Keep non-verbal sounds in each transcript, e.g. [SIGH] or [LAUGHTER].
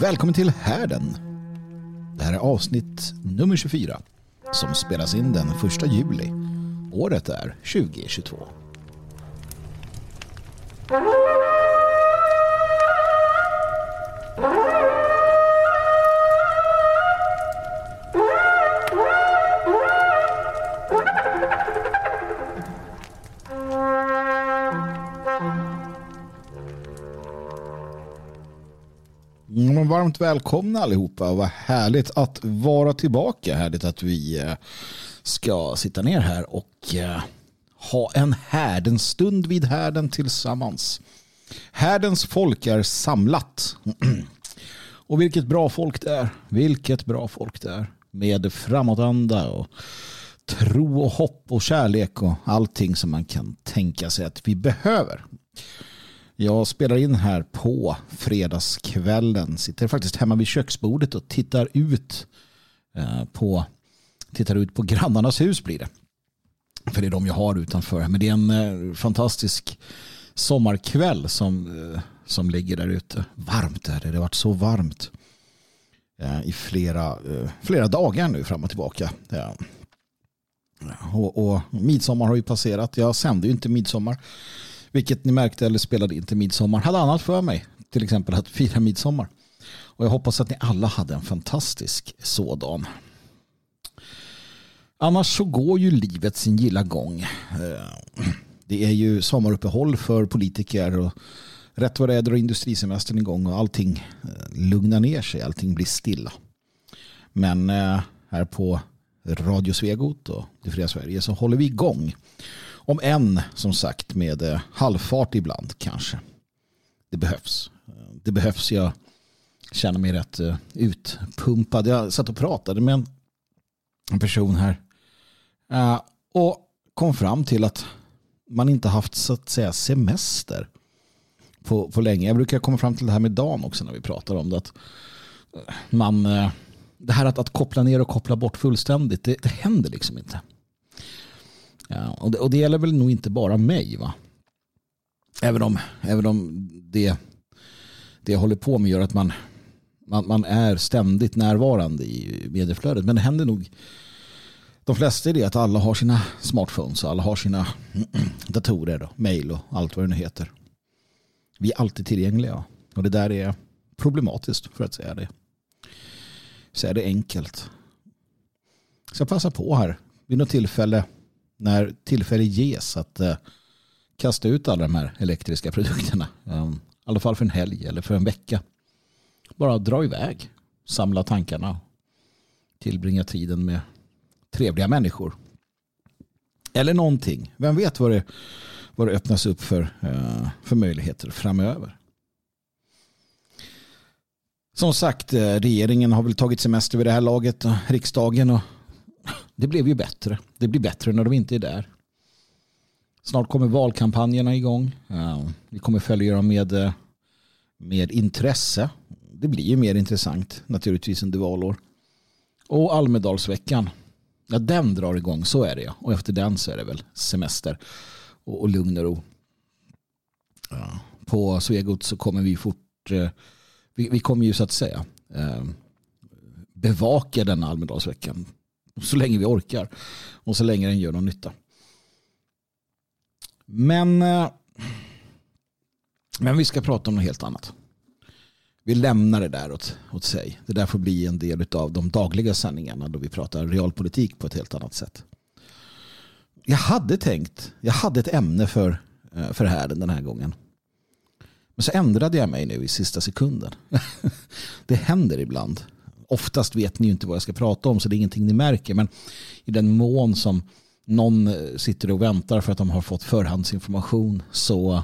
Välkommen till Härden. Det här är avsnitt nummer 24 som spelas in den 1 juli. Året är 2022. Varmt välkomna allihopa. Vad härligt att vara tillbaka. Härligt att vi eh, ska sitta ner här och eh, ha en härdens stund vid härden tillsammans. Härdens folk är samlat. [CLEARS THROAT] Och vilket bra folk det är. Vilket bra folk det är. Med framåtanda och tro och hopp och kärlek och allting som man kan tänka sig att vi behöver. Jag spelar in här på fredagskvällen. Sitter faktiskt hemma vid köksbordet och tittar ut eh, på, tittar ut på grannarnas hus blir det. För det är de jag har utanför. Men det är en eh, fantastisk sommarkväll som, eh, som ligger där ute. Varmt är det. Det har varit så varmt i flera, flera dagar nu fram och tillbaka. Och, och midsommar har ju passerat. Jag sände ju inte midsommar. Vilket ni märkte eller spelade in till midsommar. Hade annat för mig. Till exempel att fira midsommar. Och jag hoppas att ni alla hade en fantastisk sådan. Annars så går ju livet sin gilla gång. Eh, det är ju sommaruppehåll för politiker och rätt vad det är drar industrisemestern igång och allting eh, lugnar ner sig. Allting blir stilla. Men eh, här på Radio Svegot och Det fria Sverige så håller vi igång. Om än, som sagt, med eh, halvfart ibland kanske. Det behövs. Det behövs. Jag känner mig rätt eh, utpumpad. Jag satt och pratade med en, en person här. Eh, och kom fram till att man inte haft så att säga semester på, på länge. Jag brukar komma fram till det här med Dan också när vi pratar om det. Att eh, man, det här att, att koppla ner och koppla bort fullständigt, det, det händer liksom inte. Ja, och, det, och det gäller väl nog inte bara mig va? Även om, även om det, det jag håller på med gör att man, man, man är ständigt närvarande i medieflödet. Men det händer nog de flesta är det att alla har sina smartphones och alla har sina [CLEARS THROAT] datorer, och mail och allt vad det nu heter. Vi är alltid tillgängliga och det där är problematiskt för att säga det. Säga det enkelt. Så jag passar på här vid något tillfälle när tillfälle ges att eh, kasta ut alla de här elektriska produkterna. Ehm, I alla fall för en helg eller för en vecka. Bara dra iväg, samla tankarna, tillbringa tiden med trevliga människor. Eller någonting. Vem vet vad det, vad det öppnas upp för, eh, för möjligheter framöver. Som sagt, eh, regeringen har väl tagit semester vid det här laget, eh, riksdagen och det blev ju bättre. Det blir bättre när de inte är där. Snart kommer valkampanjerna igång. Eh, vi kommer följa dem med, eh, med intresse. Det blir ju mer intressant naturligtvis under valår. Och Almedalsveckan. Ja, den drar igång, så är det ja. Och efter den så är det väl semester och, och lugn och ro. Ja. På Svegot så kommer vi fort, eh, vi, vi kommer ju så att säga eh, bevaka den Almedalsveckan så länge vi orkar. Och så länge den gör någon nytta. Men, eh, men vi ska prata om något helt annat. Vi lämnar det där åt, åt sig. Det där får bli en del av de dagliga sändningarna då vi pratar realpolitik på ett helt annat sätt. Jag hade tänkt, jag hade ett ämne för, eh, för här den här gången. Men så ändrade jag mig nu i sista sekunden. [LAUGHS] Det händer ibland oftast vet ni ju inte vad jag ska prata om så det är ingenting ni märker. Men i den mån som någon eh, sitter och väntar för att de har fått förhandsinformation så,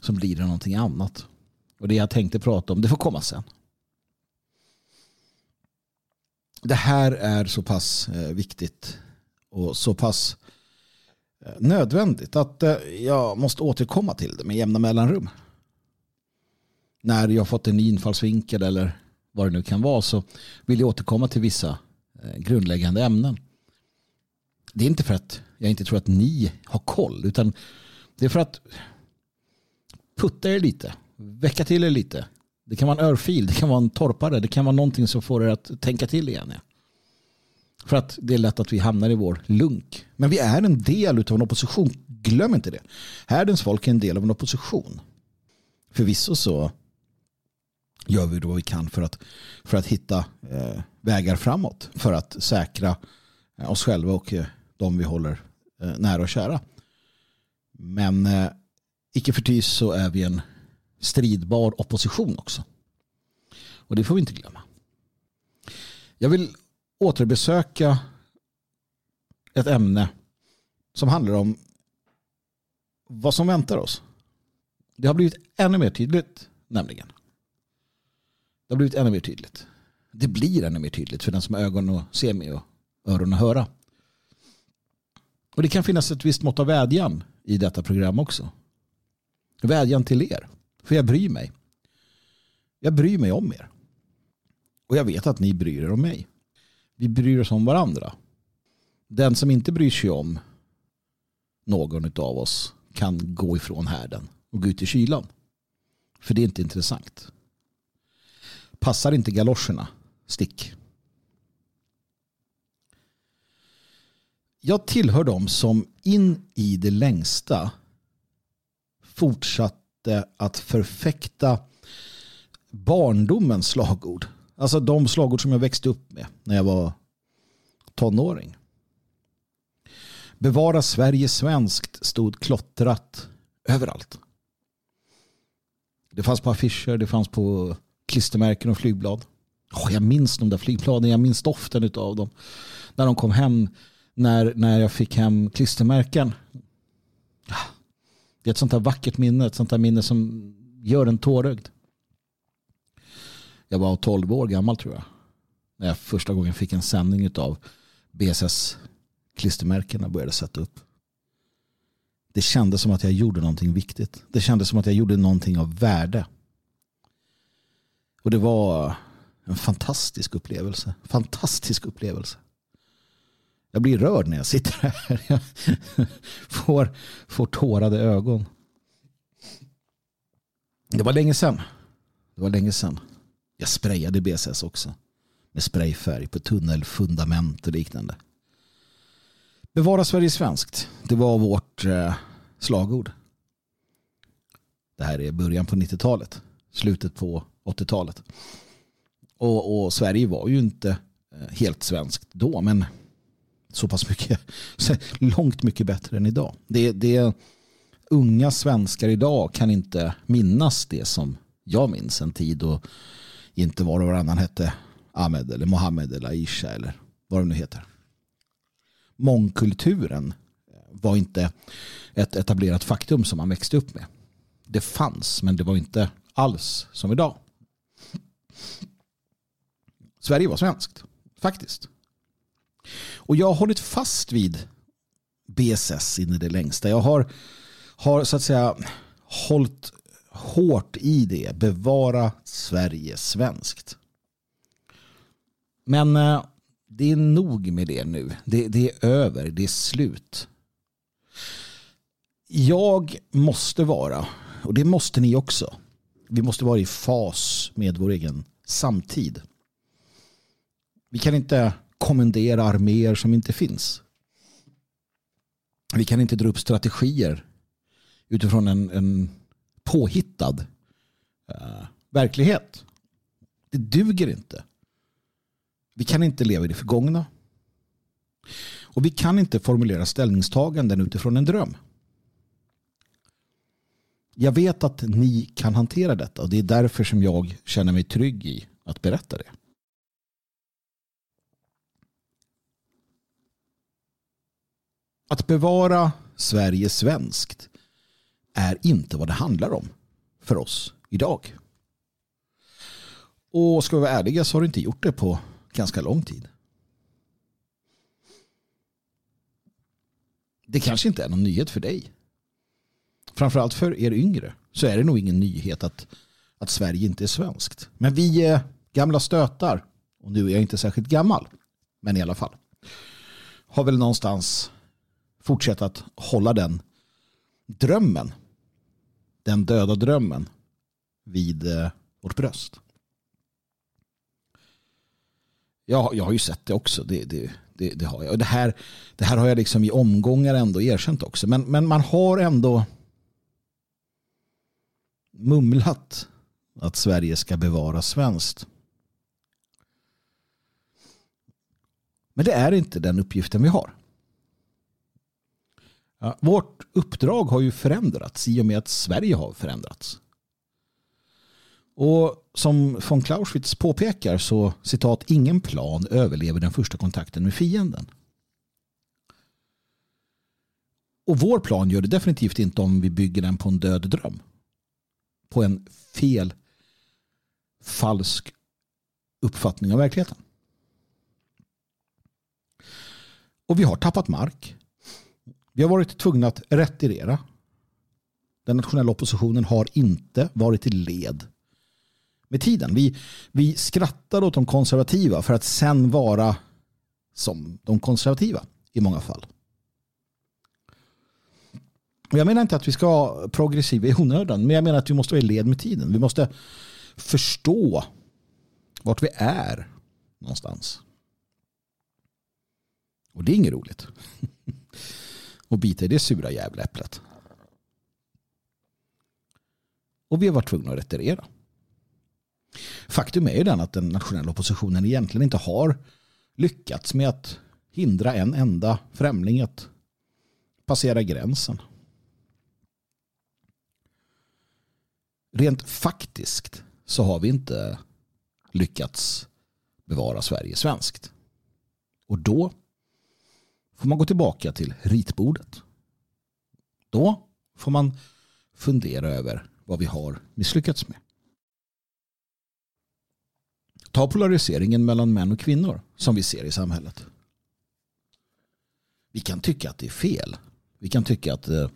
så blir det någonting annat. Och det jag tänkte prata om, det får komma sen. Det här är så pass eh, viktigt och så pass eh, nödvändigt att jag måste återkomma till det med jämna mellanrum. När jag fått en ny infallsvinkel eller vad det nu kan vara så vill jag återkomma till vissa eh, grundläggande ämnen. Det är inte för att jag inte tror att ni har koll utan det är för att putta er lite, väcka till er lite, Det kan vara en örfil, det kan vara en torpare, det kan vara någonting som får er att tänka till igen. För att det är lätt att vi hamnar i vår lunk. Men vi är en del av en opposition. Glöm inte det. Härdens folk är en del av en opposition. Förvisso så gör vi då vad vi kan för att, för att hitta eh, vägar framåt. För att säkra eh, oss själva och eh, de vi håller eh, nära och kära. Men eh, icke förty så är vi en stridbar opposition också. Och det får vi inte glömma. Jag vill återbesöka ett ämne som handlar om vad som väntar oss. Det har blivit ännu mer tydligt nämligen. Det har blivit ännu mer tydligt. Det blir ännu mer tydligt för den som har ögon att se med och öron att höra. Och det kan finnas ett visst mått av vädjan i detta program också. Vädjan till er. För jag bryr mig. Jag bryr mig om er. Och jag vet att ni bryr er om mig. Vi bryr oss om varandra. Den som inte bryr sig om någon av oss kan gå ifrån härden och gå ut i kylan. För det är inte intressant. Passar inte galoscherna, stick. Jag tillhör dem som in i det längsta fortsatte att förfäkta barndomens slagord. Alltså de slagord som jag växte upp med när jag var tonåring. Bevara Sverige svenskt stod klottrat överallt. Det fanns på affischer, det fanns på klistermärken och flygblad. Oh, jag minns de där flygbladen, jag minns doften av dem. När de kom hem, när, när jag fick hem klistermärken. Ah, det är ett sånt här vackert minne, ett sånt här minne som gör en tårögd. Jag var 12 år gammal tror jag. När jag första gången fick en sändning av BSS klistermärkena började sätta upp. Det kändes som att jag gjorde någonting viktigt. Det kändes som att jag gjorde någonting av värde. Och det var en fantastisk upplevelse. Fantastisk upplevelse. Jag blir rörd när jag sitter här. [LAUGHS] Jag får, får tårade ögon. Det var länge sedan. Det var länge sedan. Jag sprayade BSS också. Med sprayfärg på tunnelfundament och liknande. Bevara Sverige svenskt. Det var vårt eh, slagord. Det här är början på 90-talet. Slutet på 80-talet. Och, och, Sverige var ju inte eh, helt svenskt då. Men så pass mycket. [LAUGHS] Långt mycket bättre än idag. Det, det, unga svenskar idag kan inte minnas det som jag minns en tid då inte var och varannan hette Ahmed eller Mohammed eller Aisha eller vad de nu heter. Mångkulturen eh, var inte ett etablerat faktum som man växte upp med. Det fanns men det var inte alls som idag. Sverige var svenskt, faktiskt. Och jag har hållit fast vid BSS in i det längsta. Jag har, har så att säga hållit hårt i det. Bevara Sverige svenskt. Men eh, det är nog med det nu. Det, det är över. Det är slut. Jag måste vara, och det måste ni också, vi måste vara i fas med vår egen samtid. Vi kan inte kommendera arméer som inte finns. Vi kan inte dra upp strategier utifrån en, en påhittad uh, verklighet. Det duger inte. Vi kan inte leva i det förgångna. Och vi kan inte formulera ställningstaganden utifrån en dröm. Jag vet att ni kan hantera detta och det är därför som jag känner mig trygg i att berätta det. Att bevara Sverige svenskt är inte vad det handlar om för oss idag. Och ska vi vara ärliga så har du inte gjort det på ganska lång tid. Det kanske inte är någon nyhet för dig. Framförallt för er yngre så är det nog ingen nyhet att, att Sverige inte är svenskt. Men vi är gamla stötar och nu är jag inte särskilt gammal. Men i alla fall. Har väl någonstans fortsatt att hålla den drömmen. Den döda drömmen vid, eh, vårt bröst. Jag, jag har ju sett det också. Det, det, det, det har jag. Och det, här, det här har jag liksom i omgångar ändå erkänt också. Men, men man har ändå mumlat att Sverige ska bevara svenskt. Men det är inte den uppgiften vi har. Ja, vårt uppdrag har ju förändrats i och med att Sverige har förändrats. Och som von Clausewitz påpekar så citat ingen plan överlever den första kontakten med fienden. Och vår plan gör det definitivt inte om vi bygger den på en död dröm. På en fel, falsk uppfattning av verkligheten. Och vi har tappat mark. Vi har varit tvungna att retirera. Den nationella oppositionen har inte varit i led med tiden. Vi, vi skrattar åt de konservativa för att sen vara som de konservativa i många fall. Jag menar inte att vi ska vara progressiva i onödan, men jag menar att vi måste vara i led med tiden. Vi måste förstå vart vi är någonstans. Och det är inget roligt. [LAUGHS] Och bita i det sura jävla äpplet. Och vi har varit tvungna att retirera. Faktum är ju den att den nationella oppositionen egentligen inte har lyckats med att hindra en enda främling att passera gränsen. Rent faktiskt så har vi inte lyckats bevara Sverige svenskt. Och då får man gå tillbaka till ritbordet. Då får man fundera över vad vi har misslyckats med. Ta polariseringen mellan män och kvinnor som vi ser i samhället. Vi kan tycka att det är fel. Vi kan tycka att eh,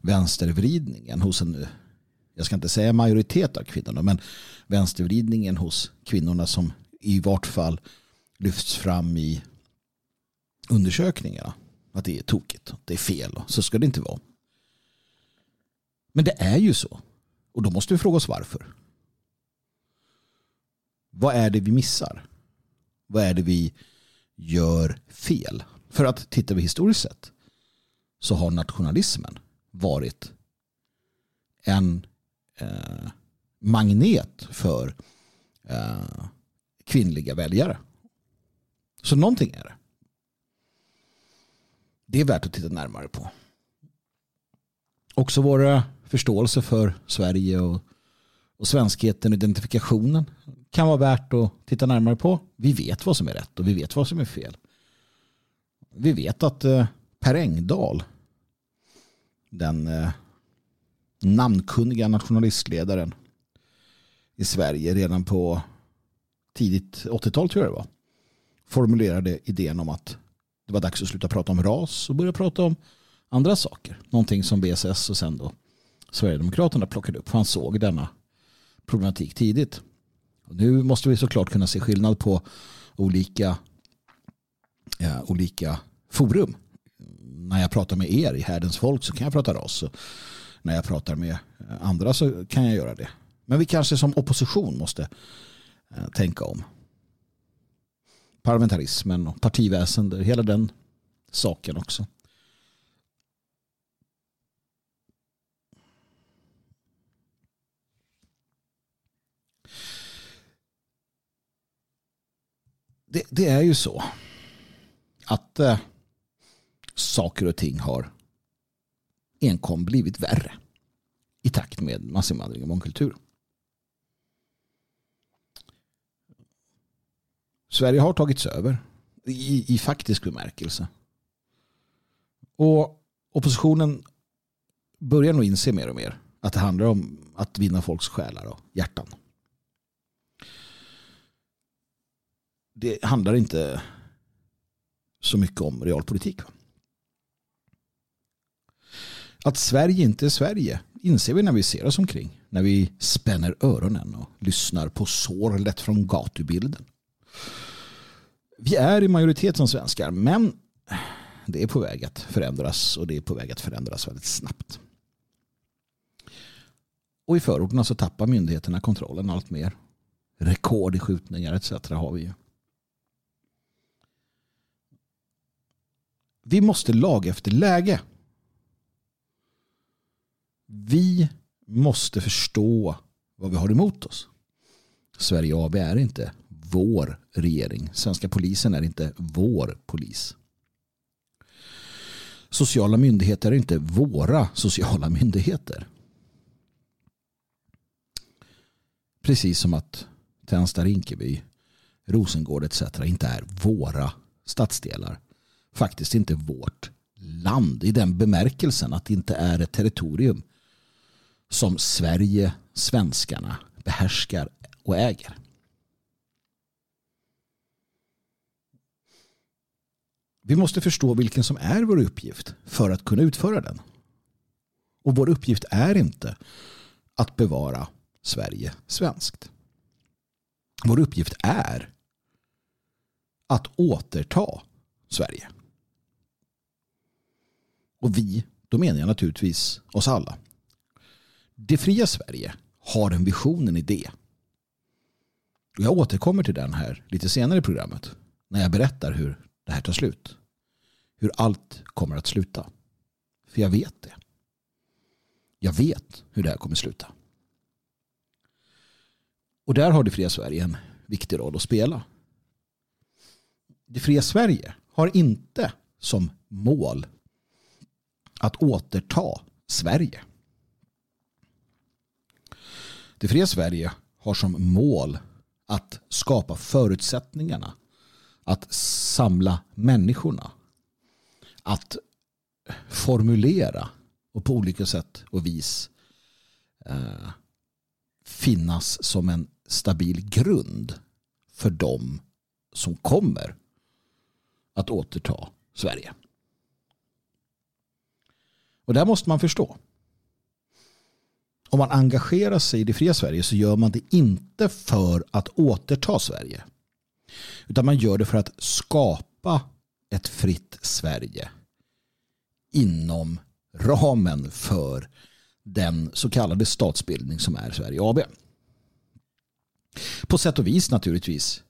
vänstervridningen hos en, jag ska inte säga majoritet av kvinnorna, men vänstervridningen hos kvinnorna som i vart fall lyfts fram i undersökningarna. Att det är tokigt, att det är fel. och Så ska det inte vara. Men det är ju så. Och då måste vi fråga oss varför. Vad är det vi missar? Vad är det vi gör fel? För att tittar vi historiskt sett så har nationalismen varit en eh, magnet för eh, kvinnliga väljare. Så någonting är det. Det är värt att titta närmare på. Också våra förståelse för Sverige och, och svenskheten och identifikationen kan vara värt att titta närmare på. Vi vet vad som är rätt och vi vet vad som är fel. Vi vet att eh, Per Engdahl, den eh, namnkunniga nationalistledaren i Sverige redan på tidigt 80-tal tror jag det var, formulerade idén om att det var dags att sluta prata om ras och börja prata om andra saker. Någonting som BSS och sen då Sverigedemokraterna plockade upp. Han såg denna problematik tidigt. Och nu måste vi såklart kunna se skillnad på olika, ja, olika forum. När jag pratar med er i Härdens folk så kan jag prata ras. När jag pratar med andra så kan jag göra det. Men vi kanske som opposition måste eh, tänka om. Parlamentarismen och partiväsende, hela den saken också. det, det är ju så att eh, saker och ting har enkom blivit värre i takt med massinvandring och mångkultur. Sverige har tagits över i, i faktisk bemärkelse. Och oppositionen börjar nog inse mer och mer att det handlar om att vinna folks själar och hjärtan. det handlar inte så mycket om realpolitik. Att Sverige inte är Sverige inser vi när vi ser oss omkring. När vi spänner öronen och lyssnar på sorlet från gatubilden. Vi är i majoritet som svenskar men det är på väg att förändras och det är på väg att förändras väldigt snabbt. Och i förorterna så tappar myndigheterna kontrollen allt mer. Rekord i skjutningar etc. har vi ju. Vi måste laga efter läge. Vi måste förstå vad vi har emot oss. Sverige AB är inte vår regering. Svenska polisen är inte vår polis. Sociala myndigheter är inte våra sociala [LAUGHS] myndigheter. Precis som att Tensta, Rinkeby, Rosengård etc. inte är våra stadsdelar. Faktiskt inte vårt land i den bemärkelsen att det inte är ett territorium som Sverige, svenskarna behärskar och äger. Vi måste förstå vilken som är vår uppgift för att kunna utföra den. Och vår uppgift är inte att bevara Sverige svenskt. Vår uppgift är att återta Sverige. Och vi, då menar jag naturligtvis oss alla. Det fria Sverige har en vision, en idé. Jag återkommer till den här lite senare i programmet när jag berättar hur det här tar slut. Hur allt kommer att sluta. För jag vet det. Jag vet hur det här kommer sluta. Och där har det fria Sverige en viktig roll att spela. Det fria Sverige har inte som mål att återta Sverige. Det fria Sverige har som mål att skapa förutsättningarna att samla människorna att formulera och på olika sätt och vis eh, finnas som en stabil grund för dem som kommer att återta Sverige. Och det här måste man förstå. Om man engagerar sig i det fria Sverige så gör man det inte för att återta Sverige. Utan man gör det för att skapa ett fritt Sverige inom ramen för den så kallade statsbildning som är Sverige AB. På sätt och vis naturligtvis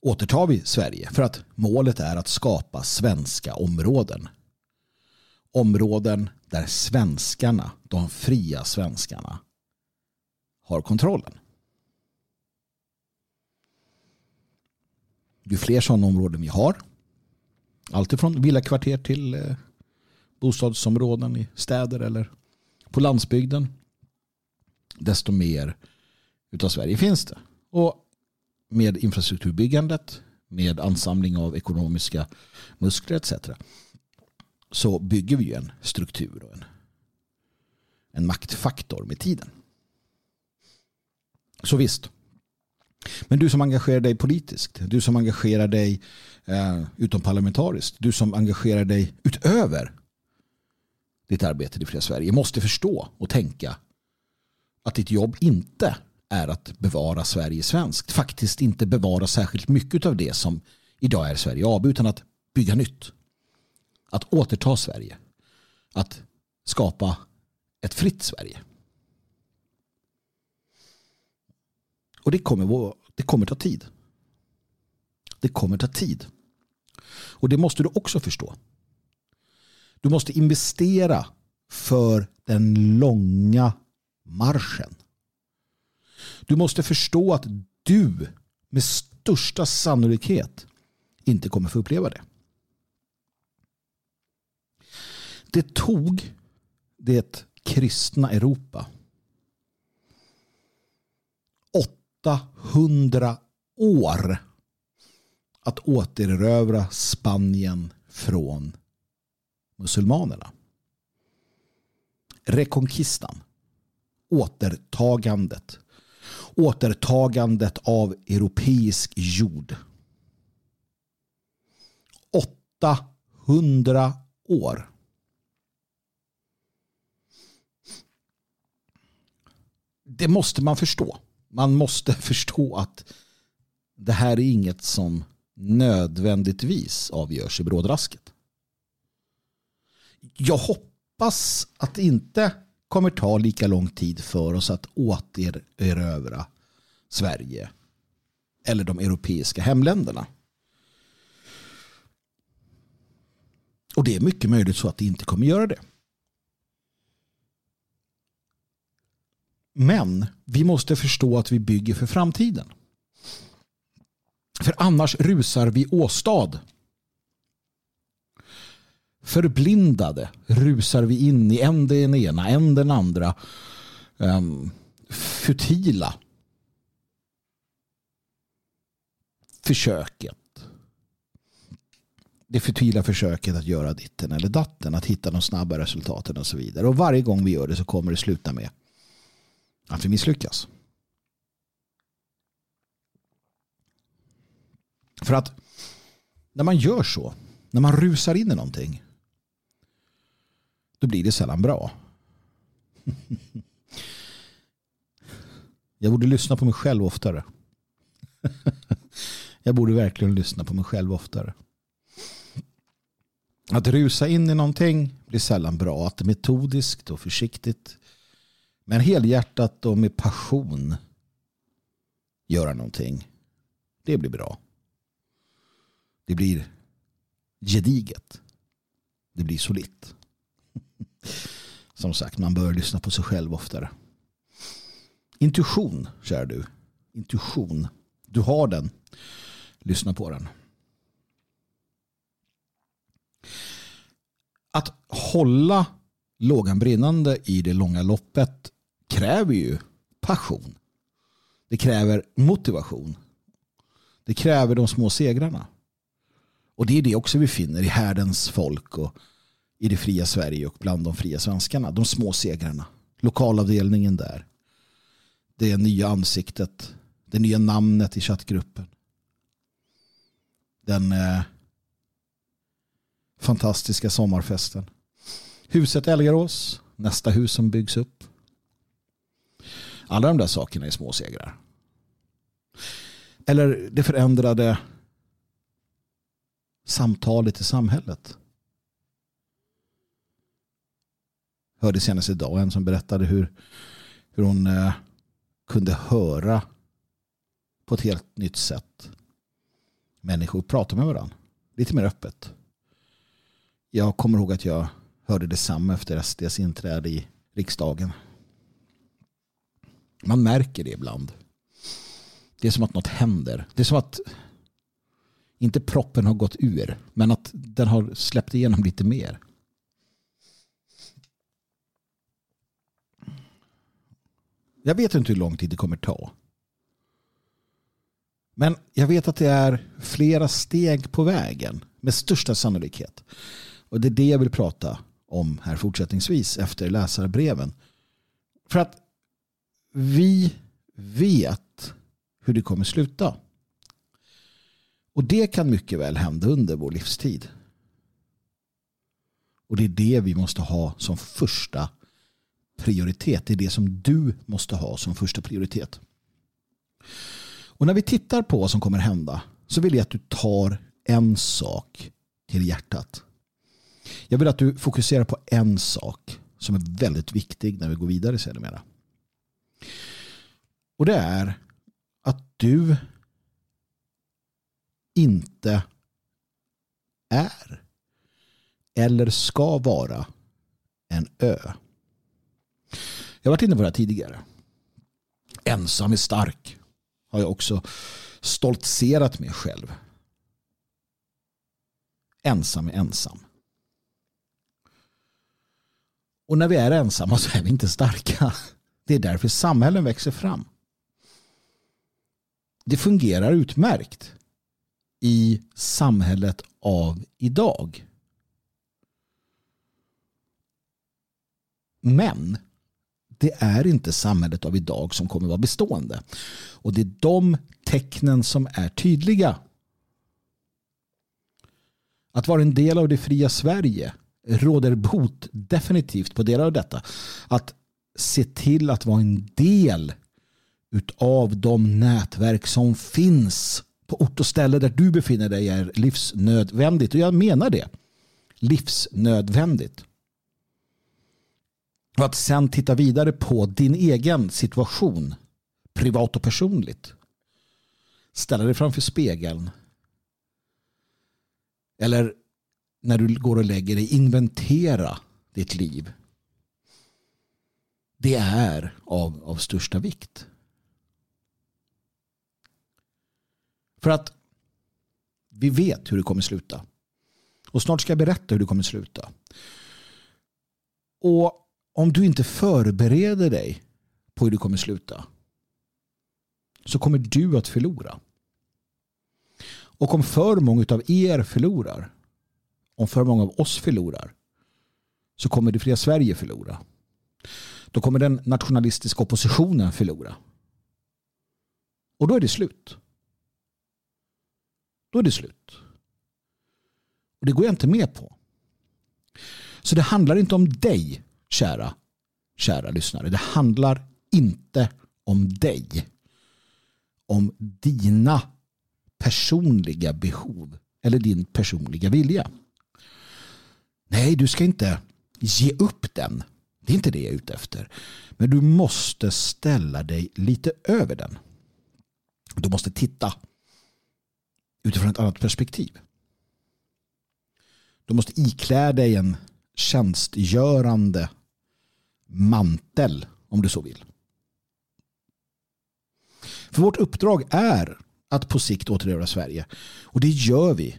återtar vi Sverige för att målet är att skapa svenska områden. Områden där svenskarna, de fria svenskarna, har kontrollen. Ju fler sådana områden vi har, alltifrån villakvarter till eh, bostadsområden i städer eller på landsbygden, desto mer utav Sverige finns det. Och med infrastrukturbyggandet, med ansamling av ekonomiska muskler etc så bygger vi en struktur och en, en maktfaktor med tiden. Så visst. Men du som engagerar dig politiskt, du som engagerar dig eh, utomparlamentariskt, du som engagerar dig utöver ditt arbete i fria Sverige måste förstå och tänka att ditt jobb inte är att bevara Sverige svenskt. Faktiskt inte bevara särskilt mycket av det som idag är Sverige AB utan att bygga nytt. Att återta Sverige. Att skapa ett fritt Sverige. Och det kommer, det kommer ta tid. Det kommer ta tid. Och det måste du också förstå. Du måste investera för den långa marschen. Du måste förstå att du med största sannolikhet inte kommer få uppleva det. Det tog det kristna Europa 800 år att återerövra Spanien från musulmanerna. Rekonkistan. Återtagandet. Återtagandet av europeisk jord. 800 år. Det måste man förstå. Man måste [LAUGHS] förstå att det här är inget som nödvändigtvis avgörs i brådrasket jag hoppas att det inte kommer ta lika lång tid för oss att återerövra Sverige eller de europeiska hemländerna. Och det är mycket möjligt så att det inte kommer göra det. Men vi måste förstå att vi bygger för framtiden. För annars rusar vi åstad. Förblindade rusar vi in i en den ena, en den andra um, futila försöket. Det futila försöket att göra ditten eller datten, att hitta de snabba resultaten och så vidare. Och varje gång vi gör det så kommer det sluta med att vi misslyckas. För att när man gör så, när man rusar in i någonting, då blir det sällan bra. [LAUGHS] Jag borde lyssna på mig själv oftare. [LAUGHS] Jag borde verkligen lyssna på mig själv oftare. Att rusa in i någonting blir sällan bra. Att metodiskt och försiktigt men helhjärtat och med passion göra någonting. Det blir bra. Det blir gediget. Det blir solitt. Som sagt, man bör lyssna på sig själv oftare. Intuition, kära du. Intuition. Du har den. Lyssna på den. Att hålla lågan brinnande i det långa loppet kräver ju passion. Det kräver motivation. Det kräver de små segrarna. Och det är det också vi finner i härdens folk och i det fria Sverige och bland de fria svenskarna. De små segrarna. Lokalavdelningen där. Det nya ansiktet. Det nya namnet i chattgruppen. Den eh, fantastiska sommarfesten. Huset Älgarås, Nästa hus som byggs upp. Alla de där sakerna är småsegrar. Eller det förändrade samtalet i samhället. Hörde senast idag en som berättade hur, hur hon eh, kunde höra på ett helt nytt sätt människor prata med varandra. Lite mer öppet. Jag kommer ihåg att jag hörde detsamma efter SDs inträde i riksdagen. Man märker det ibland. Det är som att något händer. Det är som att inte proppen har gått ur men att den har släppt igenom lite mer. Jag vet inte hur lång tid det kommer ta. Men jag vet att det är flera steg på vägen med största sannolikhet. Och det är det jag vill prata om här fortsättningsvis efter läsarbreven. För att vi vet hur det kommer sluta. Och det kan mycket väl hända under vår livstid. Och det är det vi måste ha som första prioritet. Det är det som du måste ha som första prioritet. Och när vi tittar på vad som kommer hända så vill jag att du tar en sak till hjärtat. Jag vill att du fokuserar på en sak som är väldigt viktig när vi går vidare sedermera. Och det är att du inte är eller ska vara en ö. Jag har varit inne på det här tidigare. Ensam är stark har jag också stoltserat med själv. Ensam är ensam. Och när vi är ensamma så är vi inte starka. Det är därför samhällen växer fram. Det fungerar utmärkt i samhället av idag. Men det är inte samhället av idag som kommer vara bestående. Och det är de tecknen som är tydliga. Att vara en del av det fria Sverige råder bot definitivt på delar av detta. Att se till att vara en del utav de nätverk som finns på ort och ställe där du befinner dig är livsnödvändigt. Och jag menar det. Livsnödvändigt. Och att sen titta vidare på din egen situation, privat och personligt. Ställa dig framför spegeln. Eller när du går och lägger dig, inventera ditt liv. Det är av, av största vikt. För att vi vet hur det kommer sluta. Och snart ska jag berätta hur det kommer sluta. Och om du inte förbereder dig på hur det kommer sluta så kommer du att förlora. Och om för många av er förlorar, om för många av oss förlorar, så kommer det fria Sverige förlora. Då kommer den nationalistiska oppositionen förlora. Och då är det slut. Då är det slut. Och det går jag inte med på. Så det handlar inte om dig, kära, kära lyssnare. Det handlar inte om dig. Om dina personliga behov eller din personliga vilja. Nej, du ska inte ge upp den. Det är inte det jag är ute efter. Men du måste ställa dig lite över den. Du måste titta utifrån ett annat perspektiv. Du måste iklä dig en tjänstgörande mantel om du så vill. För vårt uppdrag är att på sikt återerövra Sverige. Och det gör vi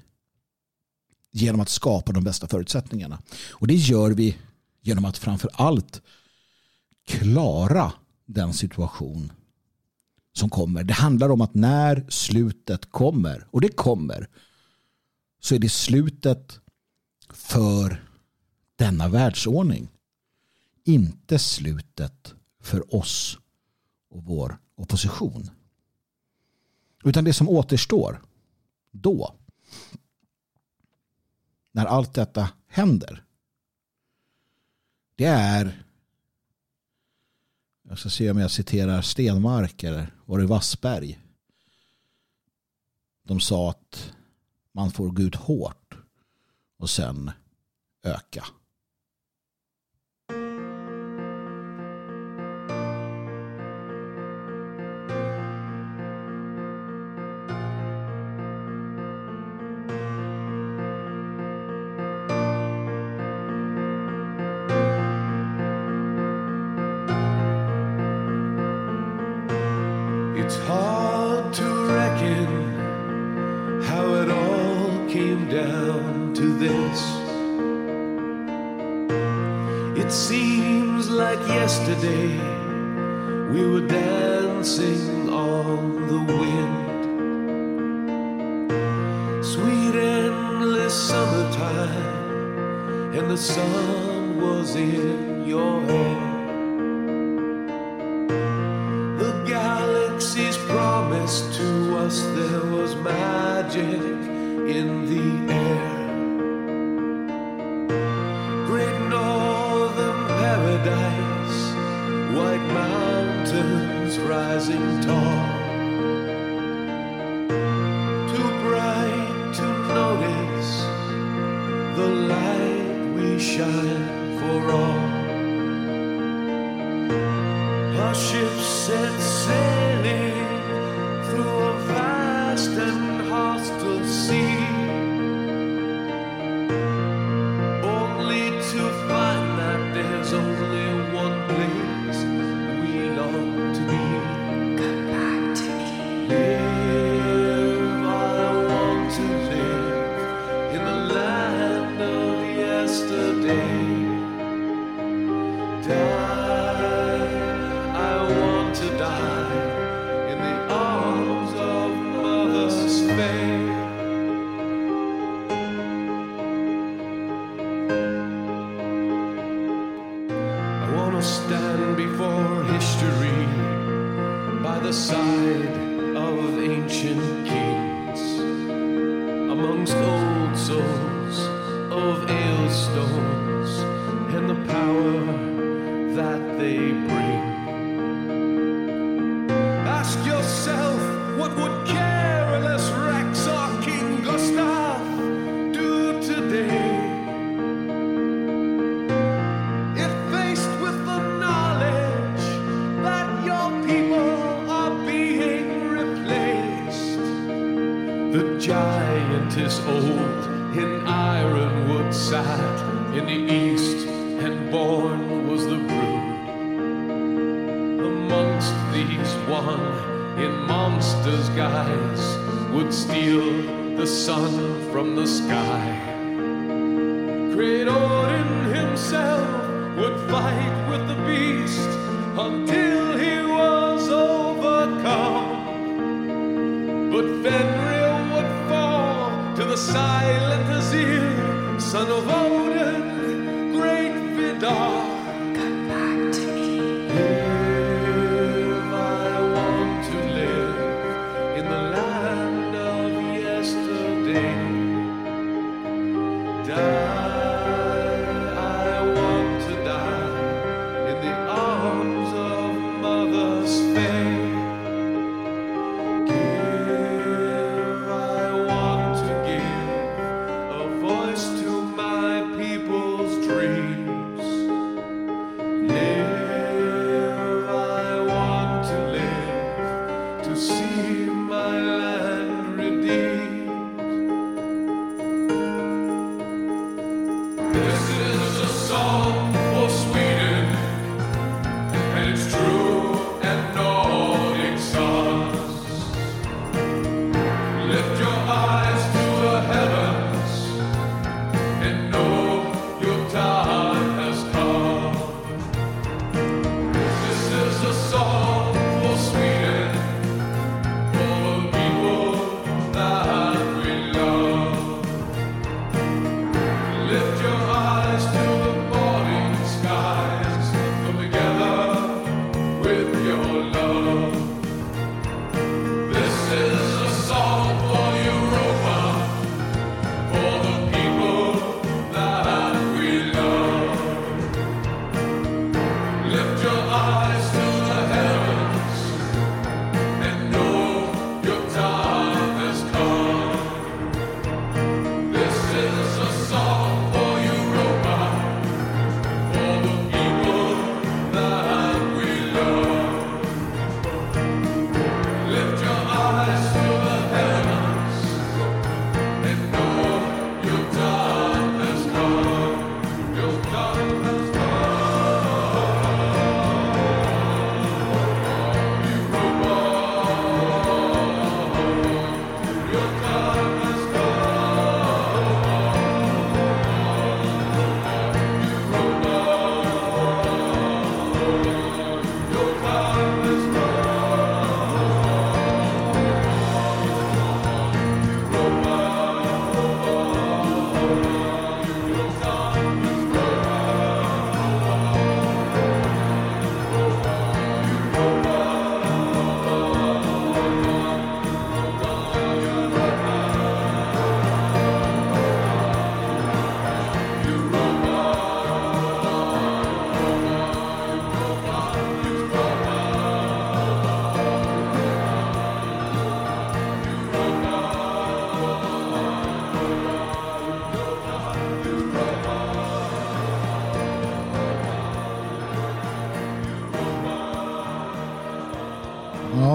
genom att skapa de bästa förutsättningarna. Och det gör vi genom att framför allt klara den situation som kommer. Det handlar om att när slutet kommer, och det kommer, så är det slutet för denna världsordning. Inte slutet för oss och vår opposition. Utan det som återstår då, när allt detta händer, det är jag ska se om jag citerar Stenmark eller var det Wassberg. De sa att man får gå ut hårt och sen öka. us there was magic in the air. Great northern paradise, white mountains rising tall.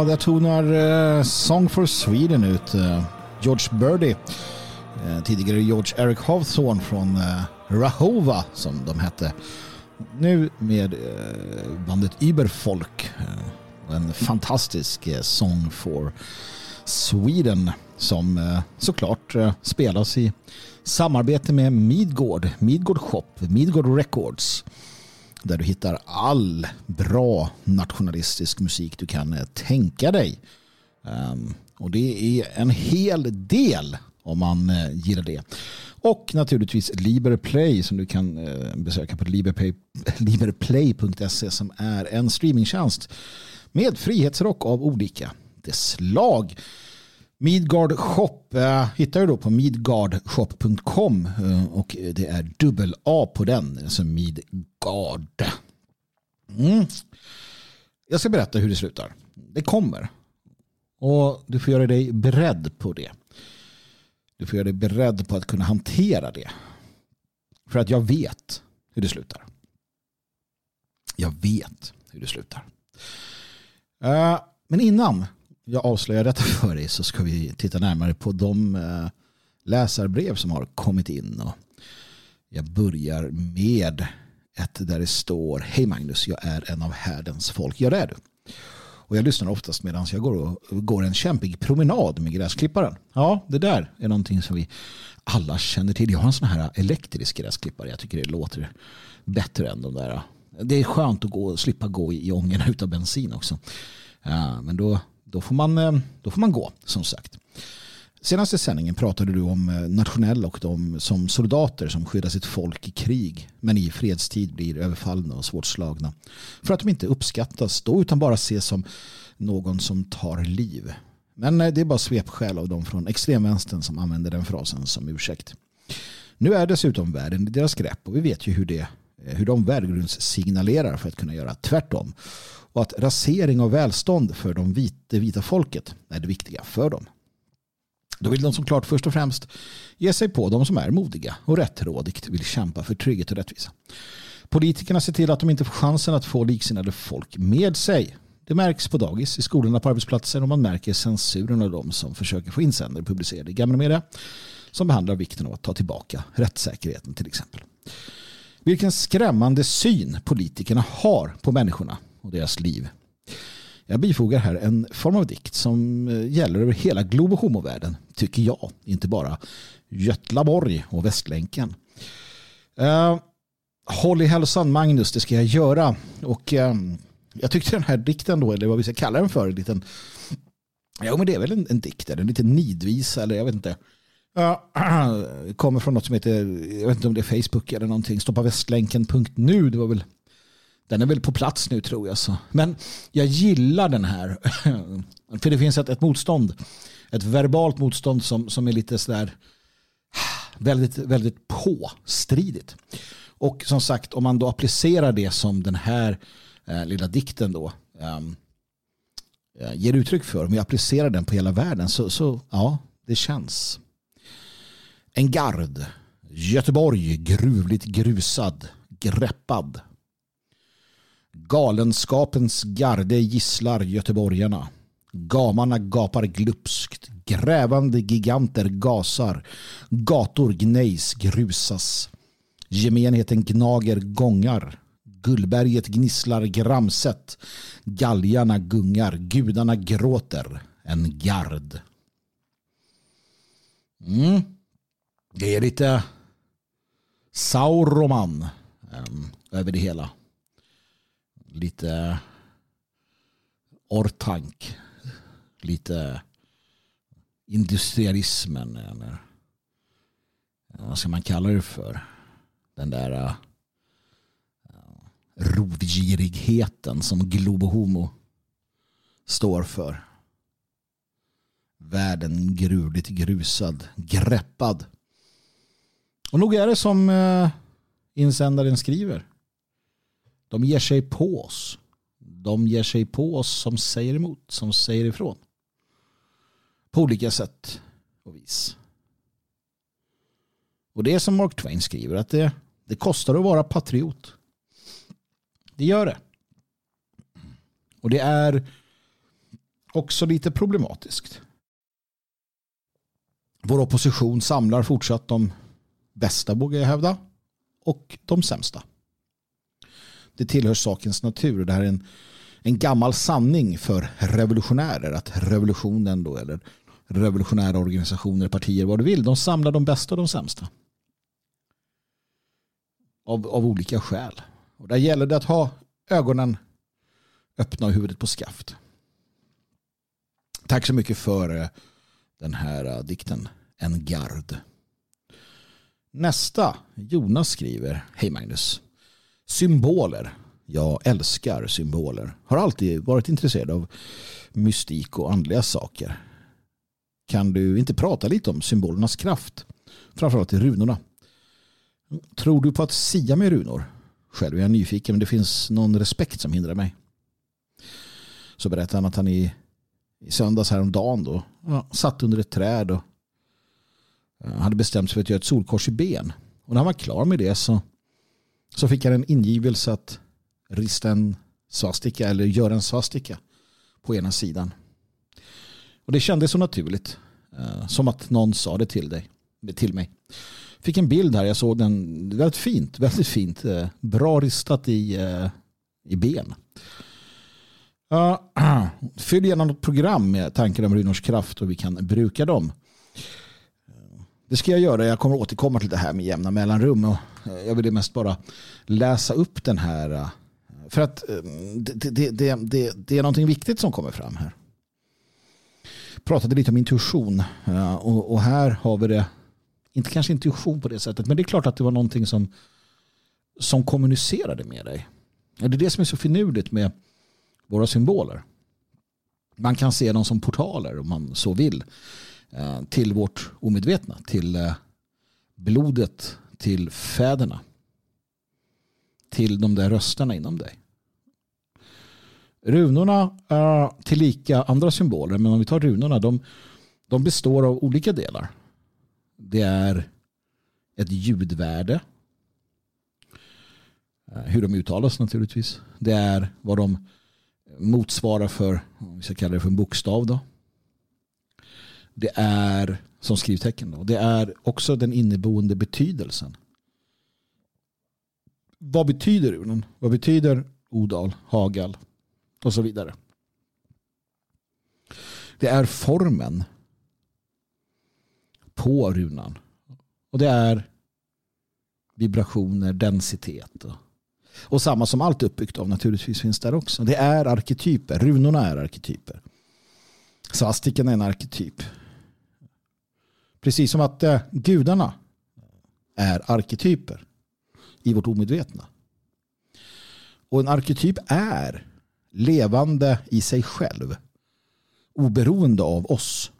Där tonar eh, Song for Sweden ut. Eh, George Birdie, eh, tidigare George Eric Hawthorne från eh, Rahova som de hette. Nu med eh, bandet Überfolk. Eh, en fantastisk eh, Song for Sweden som eh, såklart eh, spelas i samarbete med Midgård, Midgård Shop, Midgård Records där du hittar all bra nationalistisk musik du kan eh, tänka dig. Ehm, och det är en hel del om man eh, gillar det. Och naturligtvis Liberplay som du kan eh, besöka på [LAUGHS] liberplay.se som är en streamingtjänst med frihetsrock av olika slag. Midgard Shop eh, hittar du då på midgardshop.com eh, och det är dubbel A på den, alltså Midgard. Mm. Jag ska berätta hur det slutar. Det kommer. Och du får göra dig beredd på det. Du får göra dig beredd på att kunna hantera det. För att jag vet hur det slutar. Jag vet hur det slutar. Eh, Men innan jag avslöjar detta för dig så ska vi titta närmare på de eh, läsarbrev som har kommit in. Och jag börjar med ett där det står Hej Magnus, jag är en av härdens folk. Ja, det är du. Och jag lyssnar oftast medan jag går, och, går en kämpig promenad med gräsklipparen. Ja, det där är någonting som vi alla känner till. Jag har en sån här elektrisk gräsklippare. Jag tycker det låter bättre än de där. Det är skönt att gå, slippa gå i ångorna utav bensin också. Ja, men då, då, får man, eh, då får man gå, som sagt. Senaste sändningen pratade du om eh, nationella och de som soldater som skyddar sitt folk i krig men i fredstid blir överfallna och svårt slagna. För att de inte uppskattas då utan bara ses som någon som tar liv. Men eh, det är bara svepskäl av de från extremvänstern som använder den frasen som ursäkt. Nu är dessutom världen i deras grepp och vi vet ju hur, det, hur de värdegrundssignalerar för att kunna göra tvärtom. Och att rasering av välstånd för de vita, det vita folket är det viktiga för dem. Då vill de som klart först och främst ge sig på de som är modiga och rättrådigt vill kämpa för trygghet och rättvisa. Politikerna ser till att de inte får chansen att få liksinnade folk med sig. Det märks på dagis, i skolorna, på arbetsplatser och man märker censuren av de som försöker få insändare publicerade i gamla media som behandlar vikten av att ta tillbaka rättssäkerheten till exempel. Vilken skrämmande syn politikerna har på människorna och deras liv. Jag bifogar här en form av dikt som eh, gäller över hela Globo Homo-världen, tycker jag. Inte bara Götlaborg och Västlänken. Uh, håll i hälsan Magnus, det ska jag göra. Och uh, jag tyckte den här dikten då, eller vad vi ska kalla den för, en liten, ja men det är väl en, en dikt, en liten nidvisa eller jag vet inte. Uh, [CLEARS THROAT] kommer från något som heter, jag vet inte om det är Facebook eller någonting, stoppavästlänken.nu, det var väl den är väl på plats nu tror jag. Så. Men jag gillar den här. [LAUGHS] För det finns ett, ett motstånd. Ett verbalt motstånd som, som är lite sådär [SIGHS] väldigt, väldigt påstridigt. Och som sagt, om man då applicerar det som den här eh, lilla dikten då ehm, eh, ger uttryck för, om vi applicerar den på hela världen så, så ja, det känns. En gard, Göteborg, gruvligt grusad, greppad, Galenskapens garde gisslar göteborgarna. Gamarna gapar glupskt. Grävande giganter gasar. Gator gnejs, grusas. Gemenheten gnager gångar. Gullberget gnisslar gramset. Galgarna gungar. Gudarna gråter. En gard. Mm. Det är lite Sauroman um, över det hela lite ortank, lite industrialismen eller eh, vad ska man kalla det för? Den där uh, rovgirigheten som Globo Homo står för. Världen gruvligt grusad, greppad. Och nog är det som uh, insändaren skriver. De ger sig på oss. De ger sig på oss som säger emot, som säger ifrån. På olika sätt och vis. Och det är som Mark Twain skriver att det, det kostar att vara patriot. Det gör det. Och det är också lite problematiskt. Vår opposition samlar fortsatt de bästa, vågar jag hävda, och de sämsta det tillhör sakens natur. Det här är en, en gammal sanning för revolutionärer att revolutionen då eller revolutionära organisationer, partier, vad du vill, de samlar de bästa och de sämsta. Av, av olika skäl. Och där gäller det att ha ögonen öppna och huvudet på skaft. Tack så mycket för eh, den här eh, dikten. En gard. Nästa, Jonas skriver. Hej Magnus. Symboler. Jag älskar symboler. Har alltid varit intresserad av mystik och andliga saker. Kan du inte prata lite om symbolernas kraft? Framförallt i runorna. Tror du på att sia med runor? Själv är jag nyfiken men det finns någon respekt som hindrar mig. Så berättade han att han i, i söndags häromdagen då ja, satt under ett träd och eh, hade bestämt sig för att göra ett solkors i ben. Och när han var klar med det så så fick jag en ingivelse att rista en svastika eller göra en svastika på ena sidan. Och det kändes så naturligt. Eh, som att någon sa det till dig. Till mig. Fick en bild här. Jag såg den. Väldigt fint. Väldigt fint. Eh, bra ristat i, eh, i ben. [CLEARS THROAT] Fyll gärna något program med tankar om runors kraft och vi kan bruka dem. Det ska jag göra. Jag kommer återkomma till det här med jämna mellanrum. Och jag vill mest bara läsa upp den här. För att det, det, det, det, det är någonting viktigt som kommer fram här. Pratade lite om intuition. Och, och här har vi det. Inte kanske intuition på det sättet. Men det är klart att det var någonting som, som kommunicerade med dig. Det är det som är så finurligt med våra symboler. Man kan se dem som portaler om man så vill Eh, till vårt omedvetna, till eh, blodet, till fäderna, till de där rösterna inom dig. Runorna är tillika andra symboler, men om vi tar runorna, de, de består av olika delar. Det är ett ljudvärde, eh, hur de uttalas naturligtvis. Det är vad de motsvarar för, om vi ska kalla det för en bokstav då. Det är som skrivtecken då. Det är också den inneboende betydelsen. Vad betyder urnen? Vad betyder Odal, Hagal och så vidare? Det är formen på runan. Och det är vibrationer, densitet och och samma som allt uppbyggt av naturligtvis finns där också. Det är arketyper. Runorna är arketyper. Svastiken är en arketyp. Precis som att eh, gudarna är arketyper i vårt omedvetna. Och en arketyp är levande i sig själv. Oberoende av oss.